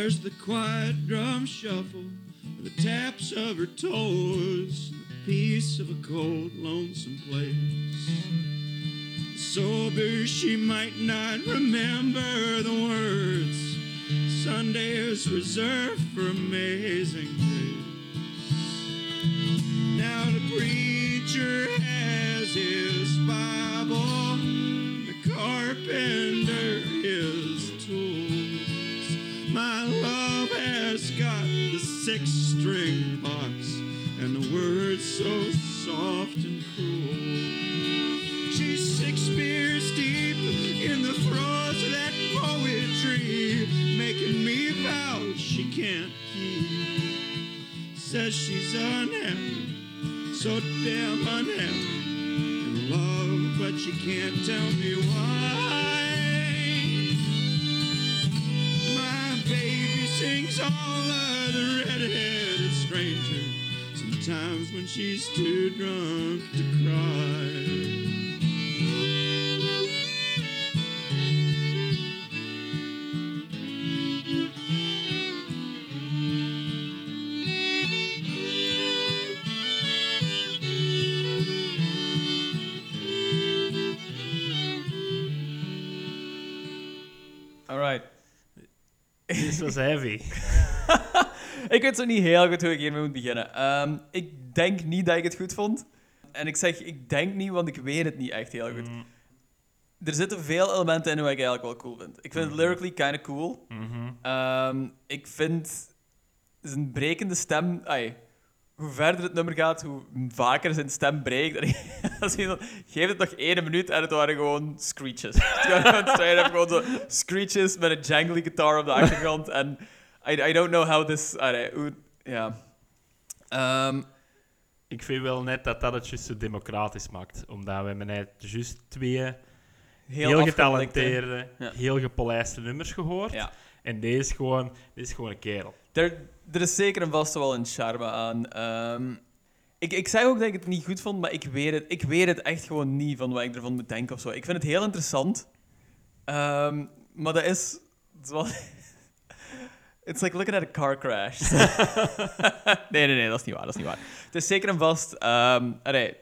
There's the quiet drum shuffle, the taps of her toes peace of a cold, lonesome place. Sober, she might not remember the words. Sunday is reserved for amazing grace. Now the preacher has his Bible, the carpenter his tools. My love has got the six string words so soft and cruel. She's six beers deep in the throes of that poetry, making me vow she can't keep. Says she's unhappy, so damn unhappy in love, but she can't tell me why. My baby sings all of the red-headed stranger. Sometimes when she's too drunk to cry. Alright. Dit was heavy. ik weet zo niet heel goed hoe ik hiermee moet beginnen. Ehm, ik denk niet dat ik het goed vond. En ik zeg, ik denk niet, want ik weet het niet echt heel goed. Mm, Er zitten veel elementen in wat ik eigenlijk wel cool vind. Ik vind het lyrically kind of cool. mhm. Ehm, ik vind zijn brekende stem... Ai, hoe verder het nummer gaat, hoe vaker zijn stem breekt. Geef het nog één minuut en het waren gewoon screeches. Het waren gewoon gewoon zo screeches met een jangly guitar op de achtergrond. En I, I don't know how this... allee, hoe- ja. Ehm, Ik vind wel net dat dat het juist zo democratisch maakt. Omdat we hebben net juist twee heel getalenteerde, Ja. heel gepolijste nummers gehoord. Ja. En deze is gewoon, dit is gewoon een kerel. Er, er is zeker en vast wel een charme aan. Ehm, ik, ik zeg ook dat ik het niet goed vond, maar ik weet het, ik weet het echt gewoon niet van wat ik ervan moet denken of zo. Ik vind het heel interessant. Ehm, maar dat is... It's like looking at a car crash. nee, nee, nee, dat is niet waar. Dat is niet waar. Het is zeker en vast... ehm allee,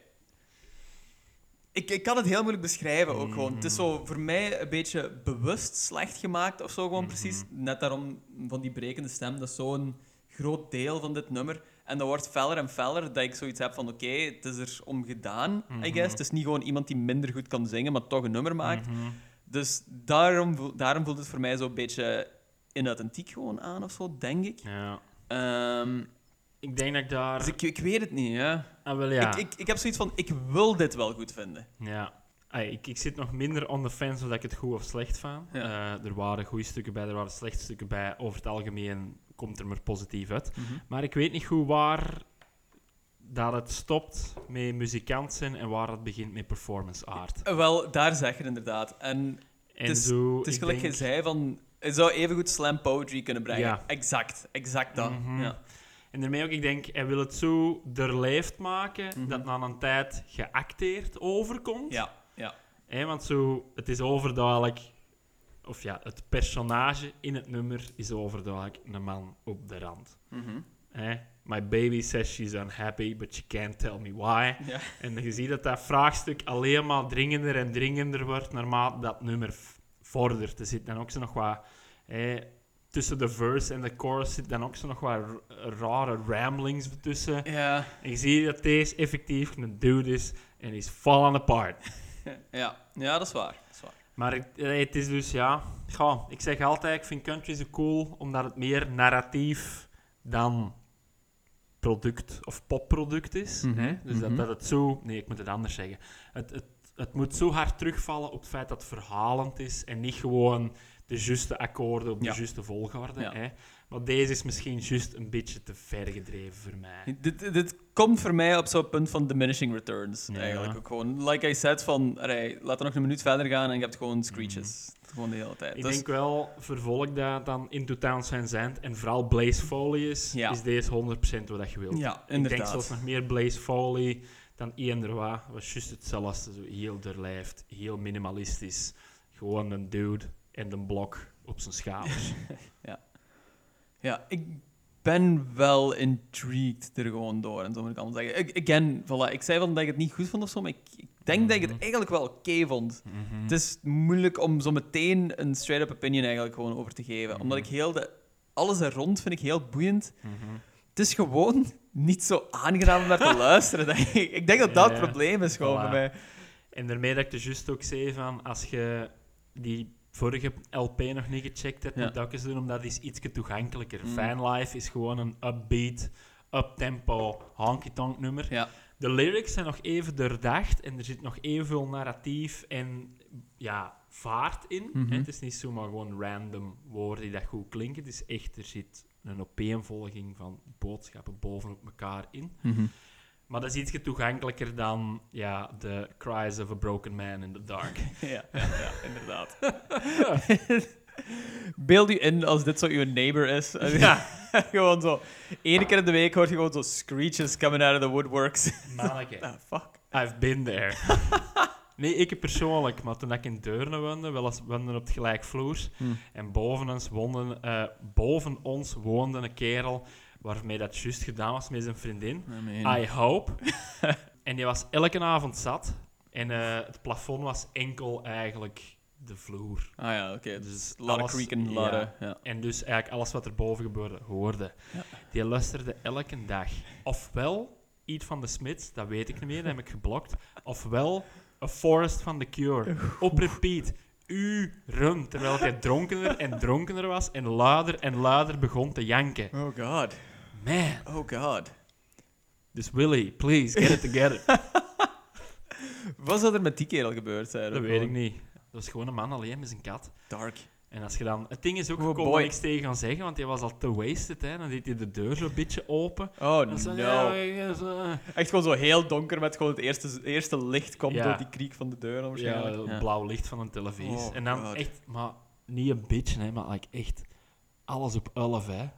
ik, ik kan het heel moeilijk beschrijven ook gewoon. Het is zo voor mij een beetje bewust slecht gemaakt of zo gewoon precies. Net daarom van die brekende stem. Dat is zo'n groot deel van dit nummer. En dat wordt feller en feller dat ik zoiets heb van oké, het is er om gedaan, I guess. Het is niet gewoon iemand die minder goed kan zingen, maar toch een nummer maakt. Dus daarom, daarom voelt het voor mij zo'n beetje inauthentiek gewoon aan of zo, denk ik. Ja. Ehm, Ik denk dat ik daar... dus ik, ik weet het niet, ja. ah, wel, ja. Ik, ik, ik heb zoiets van, ik wil dit wel goed vinden. Ja. Ay, ik, ik zit nog minder on the fence of dat ik het goed of slecht vind. Ja. Eh, er waren goede stukken bij, er waren slechte stukken bij. Over het algemeen komt er maar positief uit. Mhm. Maar ik weet niet goed waar dat het stopt met muzikant zijn en waar het begint met performance art. Eh, Wel, daar zeg je inderdaad. En En het is, zo, het is gelijk denk- je zei van... Het zou evengoed slam poetry kunnen brengen. Ja. Exact, exact dat. Mhm. Ja. En daarmee ook, ik denk, hij wil het zo doorleefd maken Mhm. dat na een tijd geacteerd overkomt. Ja, ja. Want zo, het is overduidelijk, of ja, het personage in het nummer is overduidelijk een man op de rand. Mhm. My baby says she's unhappy, but she can't tell me why. Ja. En je ziet dat dat vraagstuk alleen maar dringender en dringender wordt naarmate dat nummer vordert. Er zit dan ook zo nog wat... Hè, tussen de verse en de chorus zit dan ook zo nog wat rare ramblings tussen. Ja, En je ziet dat deze effectief een dude is en is falling apart. ja. ja, dat is waar. Dat is waar. Maar het, eh, het is dus, ja... Goh, ik zeg altijd, ik vind country zo cool, omdat het meer narratief dan product of popproduct is. Mhm, Hè? Dus dat, mhm. dat het zo... Nee, ik moet het anders zeggen. Het, het, het moet zo hard terugvallen op het feit dat het verhalend is en niet gewoon de juiste akkoorden op de Ja. juiste volgorde. Ja. Hè? Maar deze is misschien juist een beetje te ver gedreven voor mij. Dit, dit komt voor mij op zo'n punt van diminishing returns. Ja. Eigenlijk ook gewoon. Like I said, van, allee, laat er nog een minuut verder gaan en je hebt gewoon screeches. Gewoon de hele tijd. Ik Dus- denk wel, vervolg dat dan Into Town Zand en vooral Blaze Foley is, is deze 100% wat je wilt. ja, Ik denk inderdaad. zelfs nog meer Blaze Foley dan eender wat. was juist hetzelfde, zo heel doorlijfd, heel minimalistisch. Gewoon een dude en een blok op zijn schouders. Ja, ik ben wel intrigued er gewoon door. En zo moet ik allemaal zeggen. Ik- Again, voilà, ik zei wel dat ik het niet goed vond of zo, maar ik, ik denk dat ik het eigenlijk wel oké vond. Mhm. Het is moeilijk om zo meteen een straight-up opinion eigenlijk gewoon over te geven. Omdat ik heel de... Alles er rond vind ik heel boeiend. Het is gewoon niet zo aangenaam om naar te luisteren. denk ik. Ik denk dat dat het probleem is gewoon Voilà. bij mij. En daarmee dat ik de juist ook zei van, als je die vorige LP nog niet gecheckt hebt, moet dat eens doen, omdat die is iets toegankelijker. Mm. Fanlife is gewoon een upbeat, uptempo, honky-tonk nummer. Ja. De lyrics zijn nog even doordacht en er zit nog evenveel narratief en ja, vaart in. Mhm. Het is niet zomaar gewoon random woorden die dat goed klinken. Het is echt, er zit een opeenvolging van boodschappen bovenop elkaar in. Maar dat is iets toegankelijker dan ja, de cries of a broken man in the dark. Ja, ja, inderdaad. Beeld u in als dit zo uw neighbor is. ja, gewoon zo. Eén keer in de week hoort je gewoon zo screeches coming out of the woodworks. manneke. ah, fuck. I've been there. Nee, ik persoonlijk, maar toen ik in Deurne woonde, wel eens woonden op het gelijkvloers. Hmm. En boven ons, woonde, eh, boven ons woonde een kerel waarmee dat juist gedaan was met zijn vriendin. I hope. en die was elke avond zat. En eh, het plafond was enkel eigenlijk de vloer. Ah ja, oké. Dus Dus lot of alles- creaking, ja. ja. En dus eigenlijk alles wat er boven gebeurde, hoorde. Ja. Die luisterde elke dag. Ofwel iets van de Smiths, dat weet ik niet meer, dat heb ik geblokt. Ofwel A Forest van The Cure. Op repeat. Uren, terwijl hij dronkener en dronkener was en luider en luider begon te janken. Oh god. Man. Oh god. Dus Willy, please, get it together. Wat zou er met die kerel gebeurd zijn? dat weet ik niet. Dat was gewoon een man alleen met zijn kat. Dark. En als je dan... Het ding is ook, Oh je kon er niks tegen gaan zeggen, want hij was al te wasted. Hè. Dan deed hij de deur zo'n beetje open. Oh zo, no. ja, zo. Echt gewoon zo heel donker met gewoon het eerste, eerste licht komt Ja. door die kriek van de deur dan Ja, waarschijnlijk. het blauw licht van een televisie. Oh, en dan God. echt, maar niet een beetje, hè, maar like echt alles op 11, hè.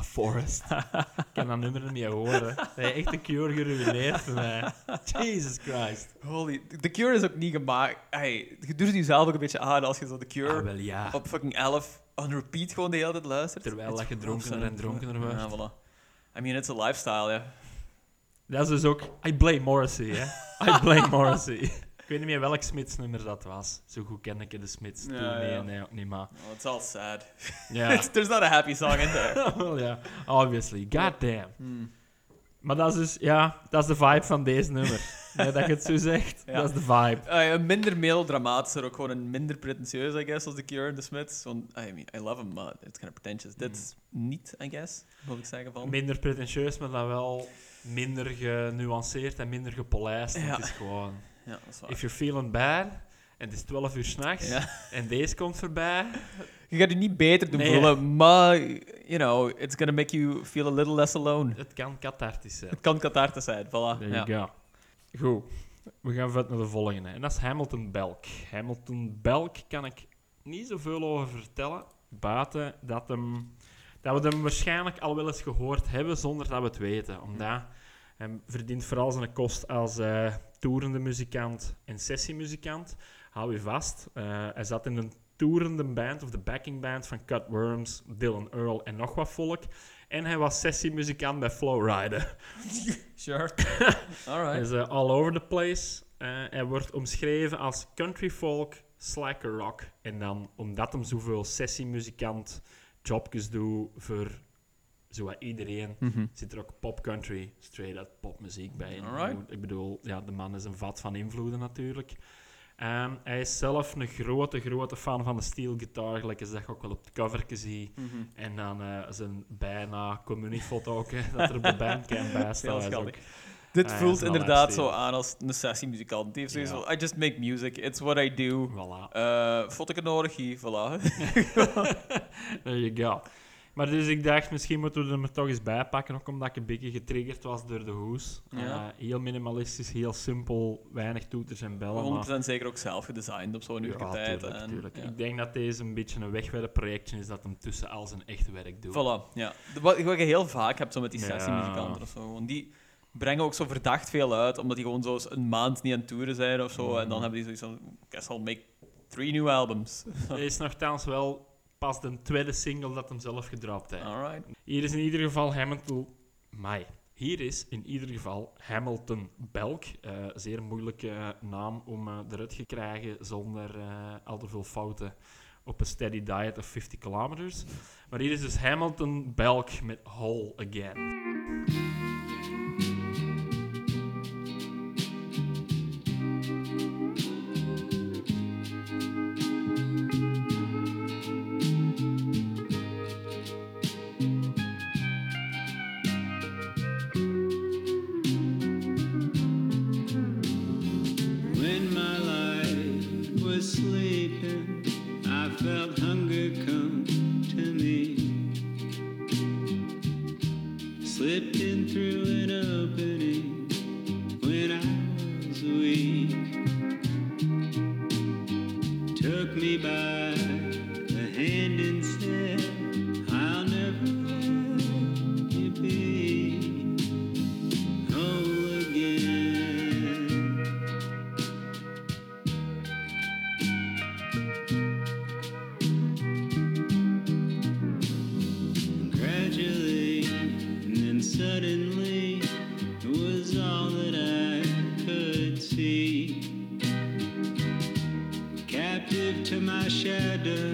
A Forest. ik kan dat nummer niet horen. Nee, echt een cure geruineerd voor mij. Jesus Christ. Holy, The Cure is ook niet gemaakt. Hey, je doet het jezelf ook een beetje aan als je zo The Cure Ah, wel ja. op fucking 11 on repeat gewoon de hele tijd luistert. Terwijl dat je dronkener en dronkener wordt. Ja, voilà. I mean, it's a lifestyle, ja. Dat is dus ook... I blame Morrissey, hè. I blame Morrissey. Ik weet niet meer welk Smits nummer dat was. Zo goed ken ik de Smits toen Ja, niet, ja. nee, ook niet, maar... Oh, it's all sad. Ja. There's not a happy song in there. Ja, obviously. God damn. Hmm. Maar dat is dus, ja, dat is de vibe van deze nummer. Nee, dat je het zo zegt, Ja. dat is de vibe. Uh, een minder melodramatischer, ook gewoon een minder pretentieus, I guess, als The Cure en The Smiths. Want, I mean, I love them, but it's kind of pretentious. Dit is niet, I guess, moet ik zeggen van. Minder pretentieus, maar dan wel minder genuanceerd en minder gepolijst. Ja. Het is gewoon, Ja, dat is waar. if you're feeling bad, en het is 12 uur s'nachts, Ja. en deze komt voorbij, Je gaat je niet beter doen Nee. voelen, maar, you know, it's gonna make you feel a little less alone. het kan cathartisch zijn. Het kan cathartisch zijn, voilà. There Ja. you go. Goed, we gaan verder naar de volgende. En dat is Hamilton Belk. Hamilton Belk kan ik niet zoveel over vertellen. Buiten dat, hem, dat we hem waarschijnlijk al wel eens gehoord hebben zonder dat we het weten. Omdat hij verdient vooral zijn kost als eh toerende muzikant en sessiemuzikant. Hou je vast. Eh, hij zat in een toerende band, of de backing band van Cut Worms, Dylan Earl en nog wat volk. En hij was sessiemuzikant bij Flowrider. Sure. Hij Alright. is eh, all over the place. Eh, hij wordt omschreven als country folk, slacker rock. En dan, omdat hem zoveel sessiemuzikant jobjes doet voor zowat iedereen, Mhm. zit er ook pop country, straight out popmuziek bij. Alright. Ik bedoel, ja, de man is een vat van invloeden natuurlijk. Ehm, hij is zelf een grote, grote fan van de steel guitar, gelijk als dat je ook wel op het cover ziet. Mhm. En dan eh, zijn bijna communiefoto ook, hè, dat er op de bandcamp bij staat. Ook-. Dit Ah, voelt inderdaad zo aan als een sessiemuzikant. Die heeft I just make music, it's what I do. Voilà. Uh, vond ik het nodig hier, voilà. There you go. Maar dus ik dacht, misschien moeten we er maar toch eens bij pakken, ook omdat ik een beetje getriggerd was door de hoes. Ja. Eh, heel minimalistisch, heel simpel, weinig toeters en bellen. maar- 100% zeker ook zelf gedesigned op zo'n uur Ja, tijd. tuurlijk, en, tuurlijk. ja. Ik denk dat deze een beetje een wegwerpprojectje is dat hem tussen al zijn echt werk doet. Voilà, ja. Wat, wat je heel vaak hebt zo met die sessiemuzikanten of zo. gewoon Die brengen ook zo verdacht veel uit, omdat die gewoon zo een maand niet aan het toeren zijn of zo. En dan Mhm. hebben die zoiets van, guess I'll make three new albums. Hij is nogthans wel pas de tweede single dat hem zelf gedropt heeft. Alright. Hier is in ieder geval Hamilton... Mai. Hier is in ieder geval Hamilton Belk. Eh, zeer moeilijke naam om eh, eruit te krijgen zonder eh, al te veel fouten op een steady diet of 50 kilometers. Maar hier is dus Hamilton Belk met Whole Again. Shadow,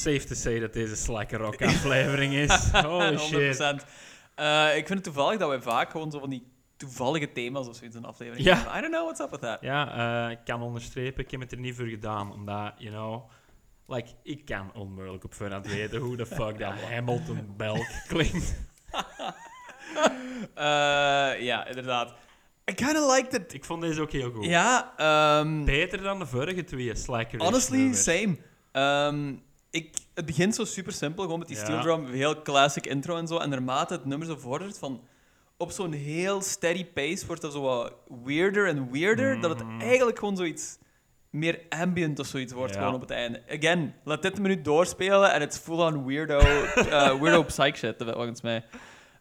Safe to say dat deze Slacker Rock aflevering is. Holy shit. 100%. Eh, ik vind het toevallig dat wij vaak gewoon zo van die toevallige thema's of zoiets in een aflevering Ja. hebben. I don't know what's up with that. Ja, eh, ik kan onderstrepen, ik heb het er niet voor gedaan, omdat, you know, like, ik kan onmogelijk op voorhand weten hoe de fuck dat Hamilton Belk klinkt. Eh, ja, inderdaad. I kind of liked it. Ik vond deze ook heel goed. Ja, ehm, Beter dan de vorige twee Slacker honestly, same. Ehm, ik, het begint zo super simpel, gewoon met die steel drum, heel classic intro en zo. En naarmate het nummer zo vordert, van op zo'n heel steady pace wordt dat zo wat weirder en weirder, dat het Mhm. eigenlijk gewoon zoiets meer ambient of zoiets wordt Ja. gewoon op het einde. Again, laat dit een minuut doorspelen en het is full-on weirdo, eh, weirdo psych shit, volgens mij.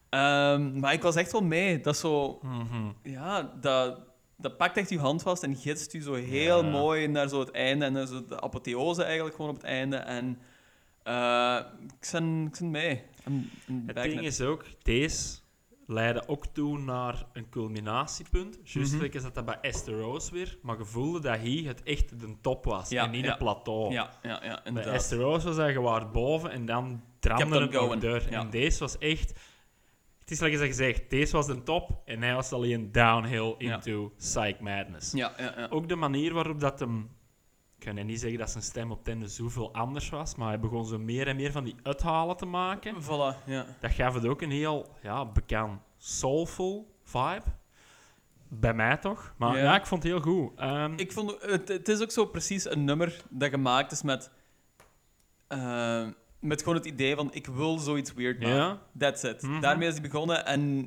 Ehm, maar ik was echt wel mee. Dat is zo... Mhm. Ja, dat dat pakt echt je hand vast en gidst u zo heel Ja. mooi naar zo het einde en zo de apotheose eigenlijk gewoon op het einde. En eh, ik ben, ik ben mee. I'm- I'm Het ding net. is ook, deze leidde ook toe naar een culminatiepunt. Juist like is dat dat bij Esther Rose weer, maar je voelde dat hij het echt de top was Ja, en niet ja. een plateau. Ja, ja, ja, Bij. Esther Rose was hij gewoon boven en dan dramde het nog going, door. En deze was echt... Het is like je zegt, deze was de top en hij was alleen downhill Ja. into psych madness. Ja, ja, ja. Ook de manier waarop dat hem... Ik kan niet zeggen dat zijn stem op tende zoveel anders was, maar hij begon zo meer en meer van die uithalen te maken. Voilà, ja. Dat gaf het ook een heel ja, bekend soulful vibe. Bij mij toch? Maar Ja. ja, ik vond het heel goed. Ehm, Ik vond, het, het is ook zo precies een nummer dat gemaakt is met, eh, met gewoon het idee van ik wil zoiets weird maken. ja, That's it. Mhm. Daarmee is hij begonnen en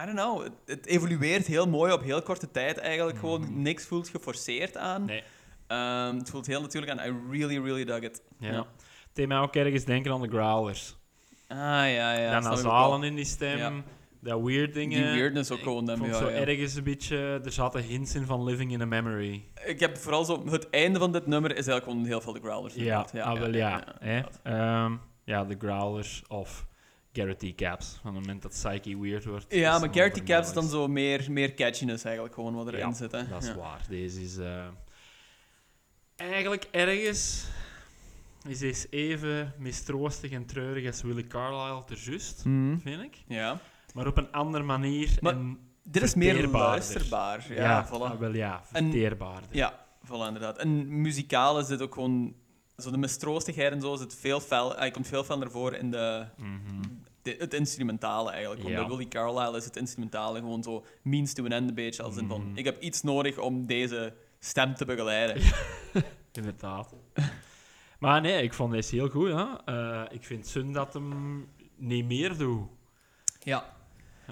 I don't know, het, het evolueert heel mooi op heel korte tijd eigenlijk. Mhm. Gewoon niks voelt geforceerd aan. Nee. Ehm, het voelt heel natuurlijk aan. I really, really dug it. ja. Ja. Het deed mij ook ergens denken aan de growlers. Ah, ja, ja. ook nasalen in die stem, Ja. Dat weird dingen. Die weirdness ook Ik gewoon. dan, vond ja, zo ja. ergens een beetje... Er zaten hints in van Living in a Memory. Ik heb vooral zo... Het einde van dit nummer is eigenlijk gewoon heel veel de growlers. Ja, ah, wel ja. inderdaad. Ehm, ja, de growlers of Garrity Caps. Van het moment dat Psyche weird wordt. Ja, maar Garrity over Caps is dan zo meer, meer catchiness eigenlijk gewoon wat erin Ja, zit. Hè. Dat is Ja. waar. Deze is eh, eigenlijk ergens is deze even mistroostig en treurig als Willie Carlisle ter juist, Mhm. vind ik. Ja. Maar op een andere manier. Maar en Dit is meer luisterbaar. Ja, ja, voilà. ah, wel ja, En- verteerbaarder. Ja, voilà, inderdaad. En muzikaal is dit ook gewoon... Zo de mistroostigheid en zo zit veel fel... Hij komt veel naar voren in de, Mhm. de- het instrumentale eigenlijk. Want Ja. bij Willie Carlisle is het instrumentale gewoon zo means to an end een beetje. Als in van, Mhm. ik heb iets nodig om deze stem te begeleiden. Inderdaad. maar nee, ik vond deze heel goed. Ja. Eh, ik vind zin dat hem niet meer doet. Ja,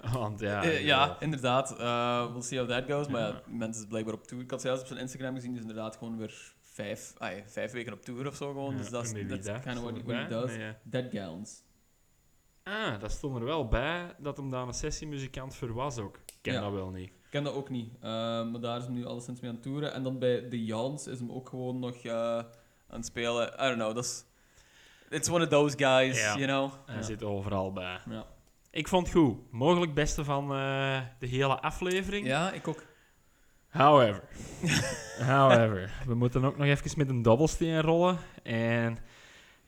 Want ja, Eh, ja eh, inderdaad. Uh, we'll see how that goes. Maar ja, mensen is blijkbaar op tour. Ik had zelfs op zijn Instagram gezien, dus inderdaad gewoon weer vijf, ah, ja, vijf weken op tour of zo gewoon. dus dat is kind of what, he does. Nee. Dead Gowns. Ah, dat stond er wel bij dat hem daar een sessiemuzikant voor was ook. Ik ken dat wel niet. Ik ken dat ook niet, eh, maar daar is hem nu alleszins mee aan het toeren. En dan bij The Jans is hem ook gewoon nog eh, aan het spelen. I don't know, dat is... It's one of those guys, you know? Hij zit overal bij. Ja. Ik vond het goed. Mogelijk beste van eh, de hele aflevering. ja, ik ook. However. However. We moeten ook nog even met een dobbelsteen rollen. En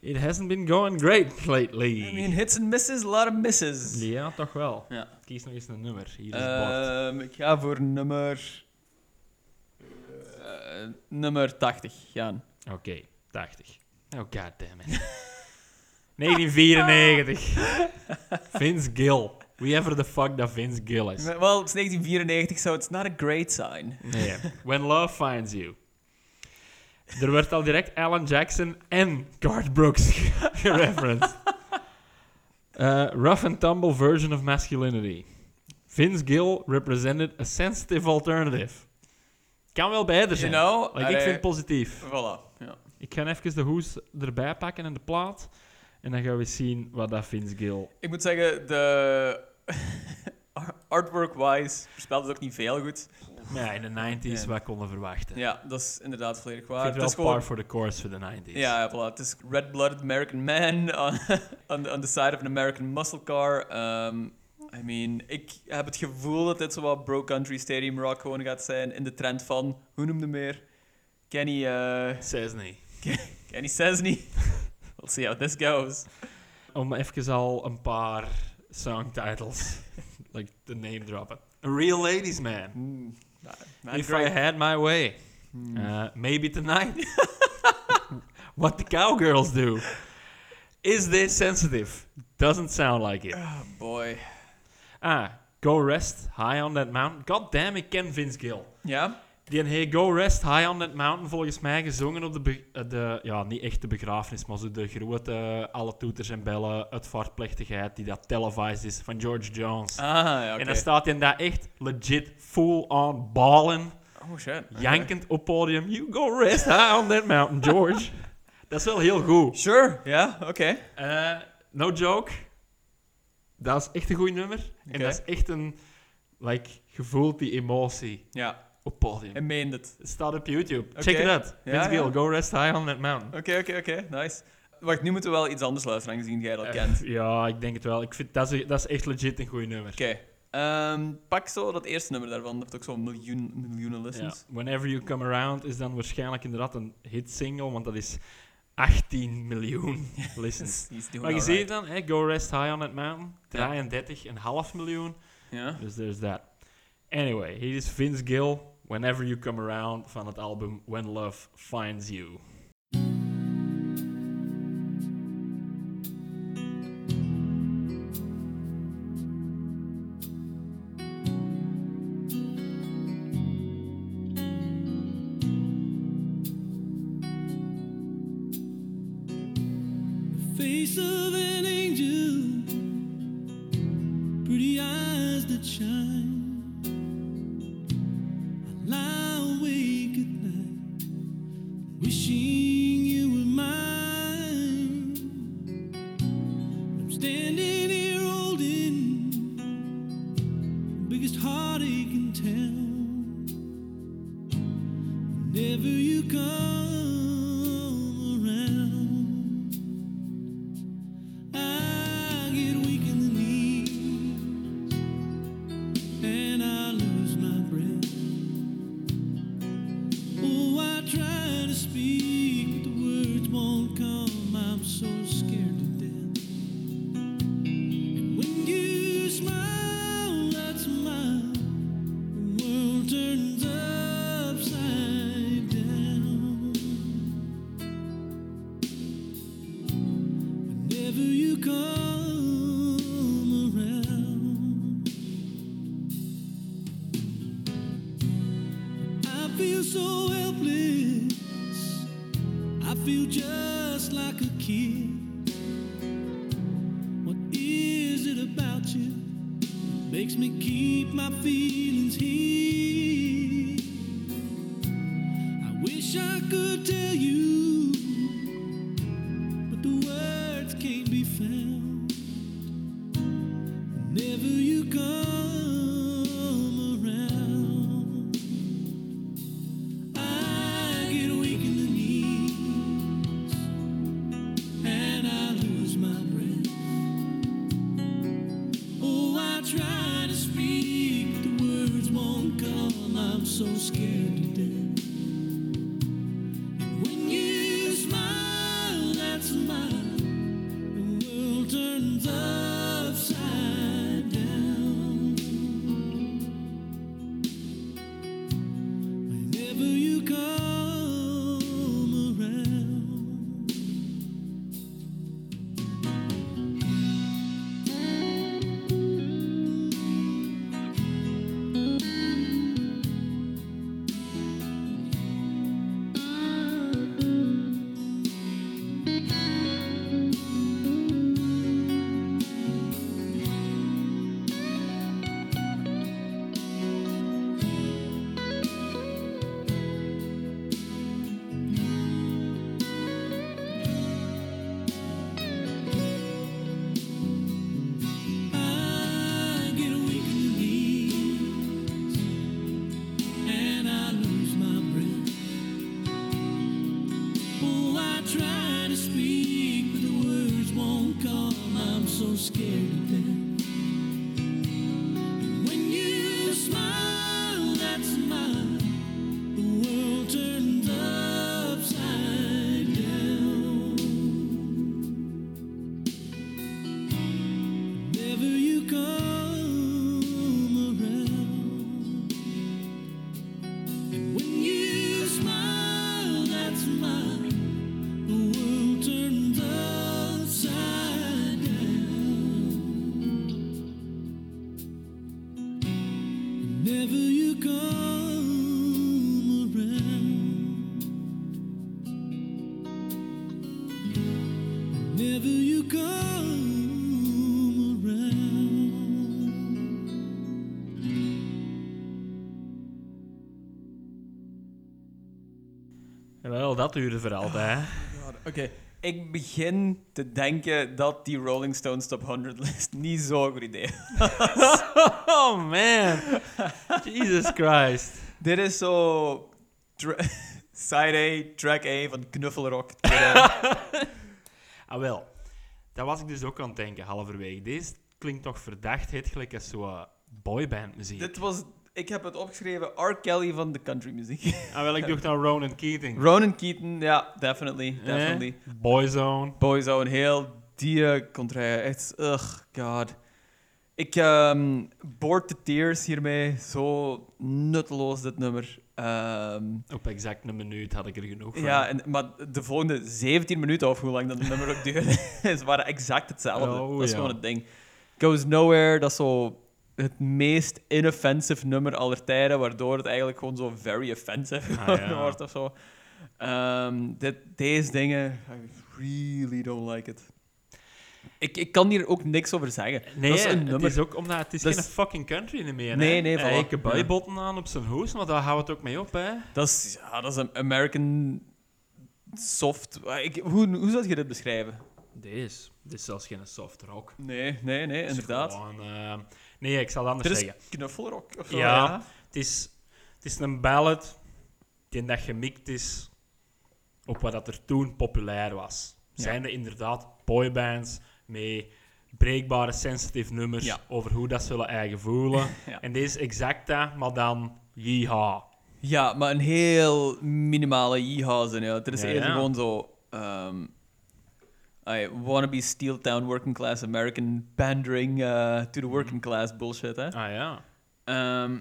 it hasn't been going great lately. I mean, hits and misses, a lot of misses. ja, toch wel. Ja. Kies nog eens een nummer. Hier is het bord. Ehm, ik ga voor nummer... eh, nummer 80 gaan. Oké, 80. Oh, goddammit. 1994. Vince Gill. Whoever the fuck dat Vince Gill is. Wel, het is 1994, so it's not a great sign. Nee. When Love Finds You. Er werd al direct Alan Jackson en Garth Brooks gereferenced. Uh, rough and tumble version of masculinity. Vince Gill represented a sensitive alternative. Kan wel beide You zijn. know? Like, ik vind het positief. Voilà, ja. Ik ga even de hoes erbij pakken en de plaat. En dan gaan we zien wat dat Vince Gill... Ik moet zeggen, de... Artwork-wise voorspelt het ook niet veel goed. Maar ja, in de 90s Ja. wat konden verwachten. Ja, dat is inderdaad volledig waar. Het is gewoon... par for the course voor de 90s. Ja, voilà. Het is red-blooded American man on, on, the, on the side of an American muscle car. Um, I mean, ik heb het gevoel dat dit zo wat bro country stadium rock gewoon gaat zijn in de trend van, hoe noemde meer? Kenny, niet. Kenny Chesney. We'll see how this goes. Om even al een paar songtitles like the name droppen. A Real Ladies Man. Hmm, nah, not If great. I Had My Way. Hmm. Uh, maybe Tonight. What the Cowgirls Do. Is this sensitive? Doesn't sound like it. Oh, boy. Ah, Go Rest High on That Mountain. God damn, it, ken Vince Gill. Ja? Die heeft Go Rest High on That Mountain volgens mij gezongen op de, eh, de ja, niet echt de begrafenis, maar zo de grote, eh, alle toeters en bellen, uitvaartplechtigheid die dat televised is van George Jones. Ah, ja. En dan staat hij daar echt legit full-on ballen, Oh, shit. Jankend op podium. You go rest high on that mountain, George. dat is wel heel goed. Sure, ja, oké. Eh, no joke. Dat is echt een goed nummer. En dat is echt een, like, je voelt die emotie. Ja. Op podium. Hij meent het. Het staat op YouTube. Check it out. Ja, Vince Gill, ja. go rest high on that mountain. Oké, oké, oké. Nice. Wacht, nu moeten we wel iets anders luisteren, aangezien jij dat Eh, kent. ja, ik denk het wel. Ik vind, dat, is, dat is echt legit een goed nummer. Oké. Ehm, pak zo dat eerste nummer daarvan. Dat heeft ook zo'n miljoen, miljoenen Ja. listens. Whenever You Come Around is dan waarschijnlijk inderdaad een hitsingle, want dat is 18 miljoen listens. Maar je ziet dan, hè, Go Rest High on That Mountain, 33,5 miljoen. Ja? Dus there's that. Anyway, hier is Vince Gill, Whenever You Come Around, van het album When Love Finds You. Dat duurde bij. hè. Oké, ik begin te denken dat die Rolling Stones Top 100 list niet zo'n goed idee is. Oh man. Jesus Christ. Dit is zo... Side A, track A van Knuffelrock. Ah, wel. Dat was ik dus ook aan het denken, halverwege. Deze klinkt toch verdacht heet gelijk als zo'n boyband muziek. dit was... Ik heb het opgeschreven, R. Kelly van de countrymuziek. Ah, wel, ik dacht aan Ronan Keating. Ronan Keaton, ja, definitely, Eh, definitely. Boyzone. Boyzone, heel die eh, contraire. Echt, ugh, god. Ik ehm board the tears hiermee. Zo nutteloos, dit nummer. Ehm, Op exact een minuut had ik er genoeg van. ja, en, maar de volgende 17 minuten, of hoe lang dat nummer ook duurde, waren exact hetzelfde. Oh, dat is ja. gewoon het ding. Goes Nowhere, dat is zo het meest inoffensive nummer aller tijden, waardoor het eigenlijk gewoon zo very offensive Ah, ja. wordt of zo. Ehm, dit, deze dingen, I really don't like it. Ik, ik kan hier ook niks over zeggen. Nee, dat is een het nummer. is ook omdat het is Dat geen is- fucking country meer. Nee, hè. nee, Hij heeft bijbotten aan op zijn hoes, maar daar houdt het ook mee op, hè. Dat is, ja, dat is een American soft... Ik, hoe, hoe zou je dit beschrijven? Deze. Dit is zelfs geen soft rock. Nee, nee, nee, Het inderdaad. gewoon, eh, nee, ik zal het anders is zeggen. knuffelrock of zo. Ja. Het is, het is een ballad die dat gemikt is op wat dat er toen populair was. Ja. Zijn er inderdaad boybands met breekbare, sensitive nummers Ja. over hoe dat zullen eigen voelen. En deze is exact dat, maar dan yeehaw. Ja, maar een heel minimale yeehaws in. Ja. Er is eerder gewoon zo... ehm I wannabe steel town working class American pandering uh, to the working class bullshit, hè. Ah ja. Ehm,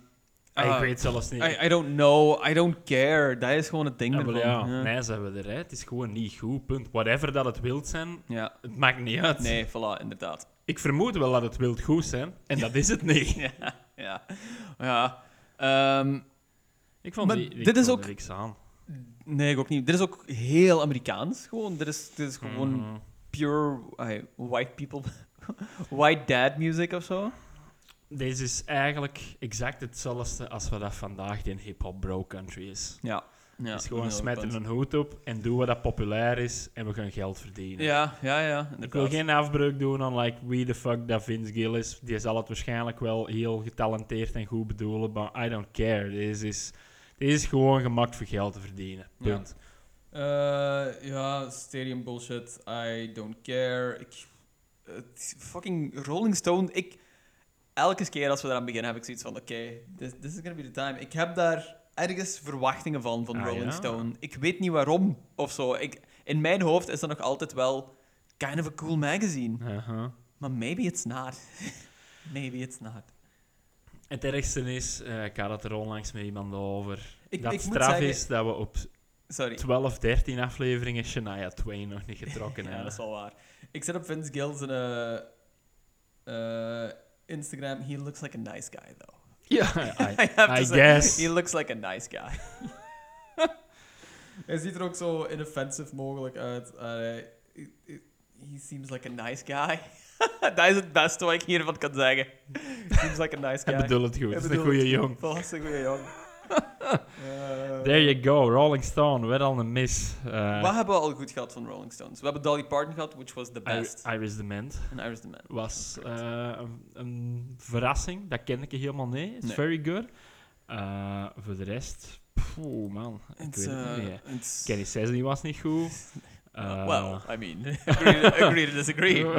Ah, ah, ik weet zelfs niet. I, I don't know, I don't care. Dat is gewoon het ding Ja, ervan. ja, ja. nee, zijn we er. Hè. Het is gewoon niet goed, punt. Whatever dat het wilt zijn, Ja. het maakt niet uit. Nee, voilà, inderdaad. Ik vermoed wel dat het wilt goed zijn, en dat is het niet. Ja, ja. ja. Ehm, Ik vond die, ik dit is ook- niks aan. nee, ik ook niet. Dit is ook heel Amerikaans, gewoon. Dit is, dit is gewoon Mhm. Pure white people... white dad music of zo. Deze is eigenlijk exact hetzelfde als wat dat vandaag in hip-hop bro country is. Ja. ja. het is gewoon heel smet punt. een hoed op en doen wat dat populair is en we gaan geld verdienen. Ja, ja, ja. Ik wil geen afbreuk doen aan like, wie the fuck dat Vince Gill is. Die zal het waarschijnlijk wel heel getalenteerd en goed bedoelen, maar I don't care. Deze is, deze is gewoon gemaakt voor geld te verdienen. Punt. Ja, stadium bullshit. I don't care. Ik, het- fucking Rolling Stone. Ik, elke keer als we eraan beginnen, heb ik zoiets van: oké, this, this is gonna be the time. Ik heb daar ergens verwachtingen van, van Ah, Rolling ja? Stone. Ik weet niet waarom of zo. Ik, in mijn hoofd is dat nog altijd wel kind of a cool magazine. Uh-huh. Maar maybe it's not. maybe it's not. Het ergste is, eh, ik had het er onlangs met iemand over, Ik- dat ik straf zeggen- is dat we op Sorry. 12, 13 afleveringen Shania Twain nog niet getrokken Ja, hebben. dat is wel waar. Ik zit op Vince Gill's eh, eh, Instagram. He looks like a nice guy, though. Ja, I I, have say, guess. He looks like a nice guy. Hij ziet er ook zo inoffensive mogelijk uit. Uh, he, seems like a nice guy. dat is het beste wat ik hiervan kan zeggen. Seems like a nice guy. Ik bedoel het goed. Hij Het is een goede jong. Volgens een goede jong. Eh, There you go, Rolling Stone. Weer al een mis. Eh, Wat hebben we al goed gehad van Rolling Stones? We hebben Dolly Parton gehad, which was the I- best. Iris the Ment En Iris the Man. was eh, een, een verrassing. Dat ken ik helemaal niet. It's Nee. very good. Eh, voor de rest, poeh man, ik It's, weet het uh, niet. hè. it's- Kenny Chesney was niet goed. Well, I mean, agree agree to disagree.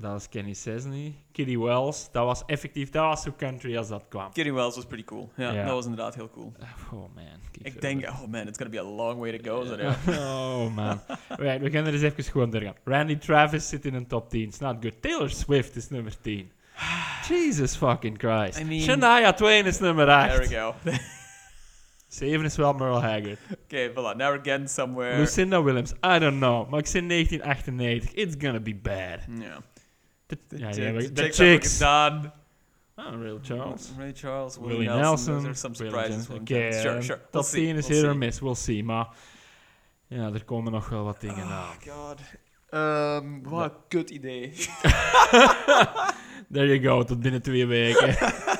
Dat was Kenny Chesney. Kitty Wells, dat was effectief, dat was zo country als dat kwam. Kitty Wells was pretty cool. Ja, Ja. dat was inderdaad heel cool. Oh man. kijk Ik denk, oh man, it's gonna be a long way to go. ja. Oh man. Right, we gaan er eens even gewoon doorgaan. Randy Travis zit in een top 10. It's not good. Taylor Swift is nummer 10. Jesus fucking Christ. I mean- Shania Twain is nummer 8. There we go. 7 is wel Merle Haggard. okay, voilà. Now we're getting somewhere. Lucinda Williams, I don't know. Maar ik zei 1998. It's gonna be bad. Ja. De, The, ja, the, ja, the de chicks chicks. gedaan. Ah, Real Charles. Ray Charles, Willie, Willie Nelson. Nelson. Those are some surprises. Nelson. Sure, eh, sure. We'll 10 see, is we'll hit or miss. We'll see. Maar ja, er komen nog wel wat dingen aan. Oh god. Um, wat een kut idee. There you go, tot binnen twee weken.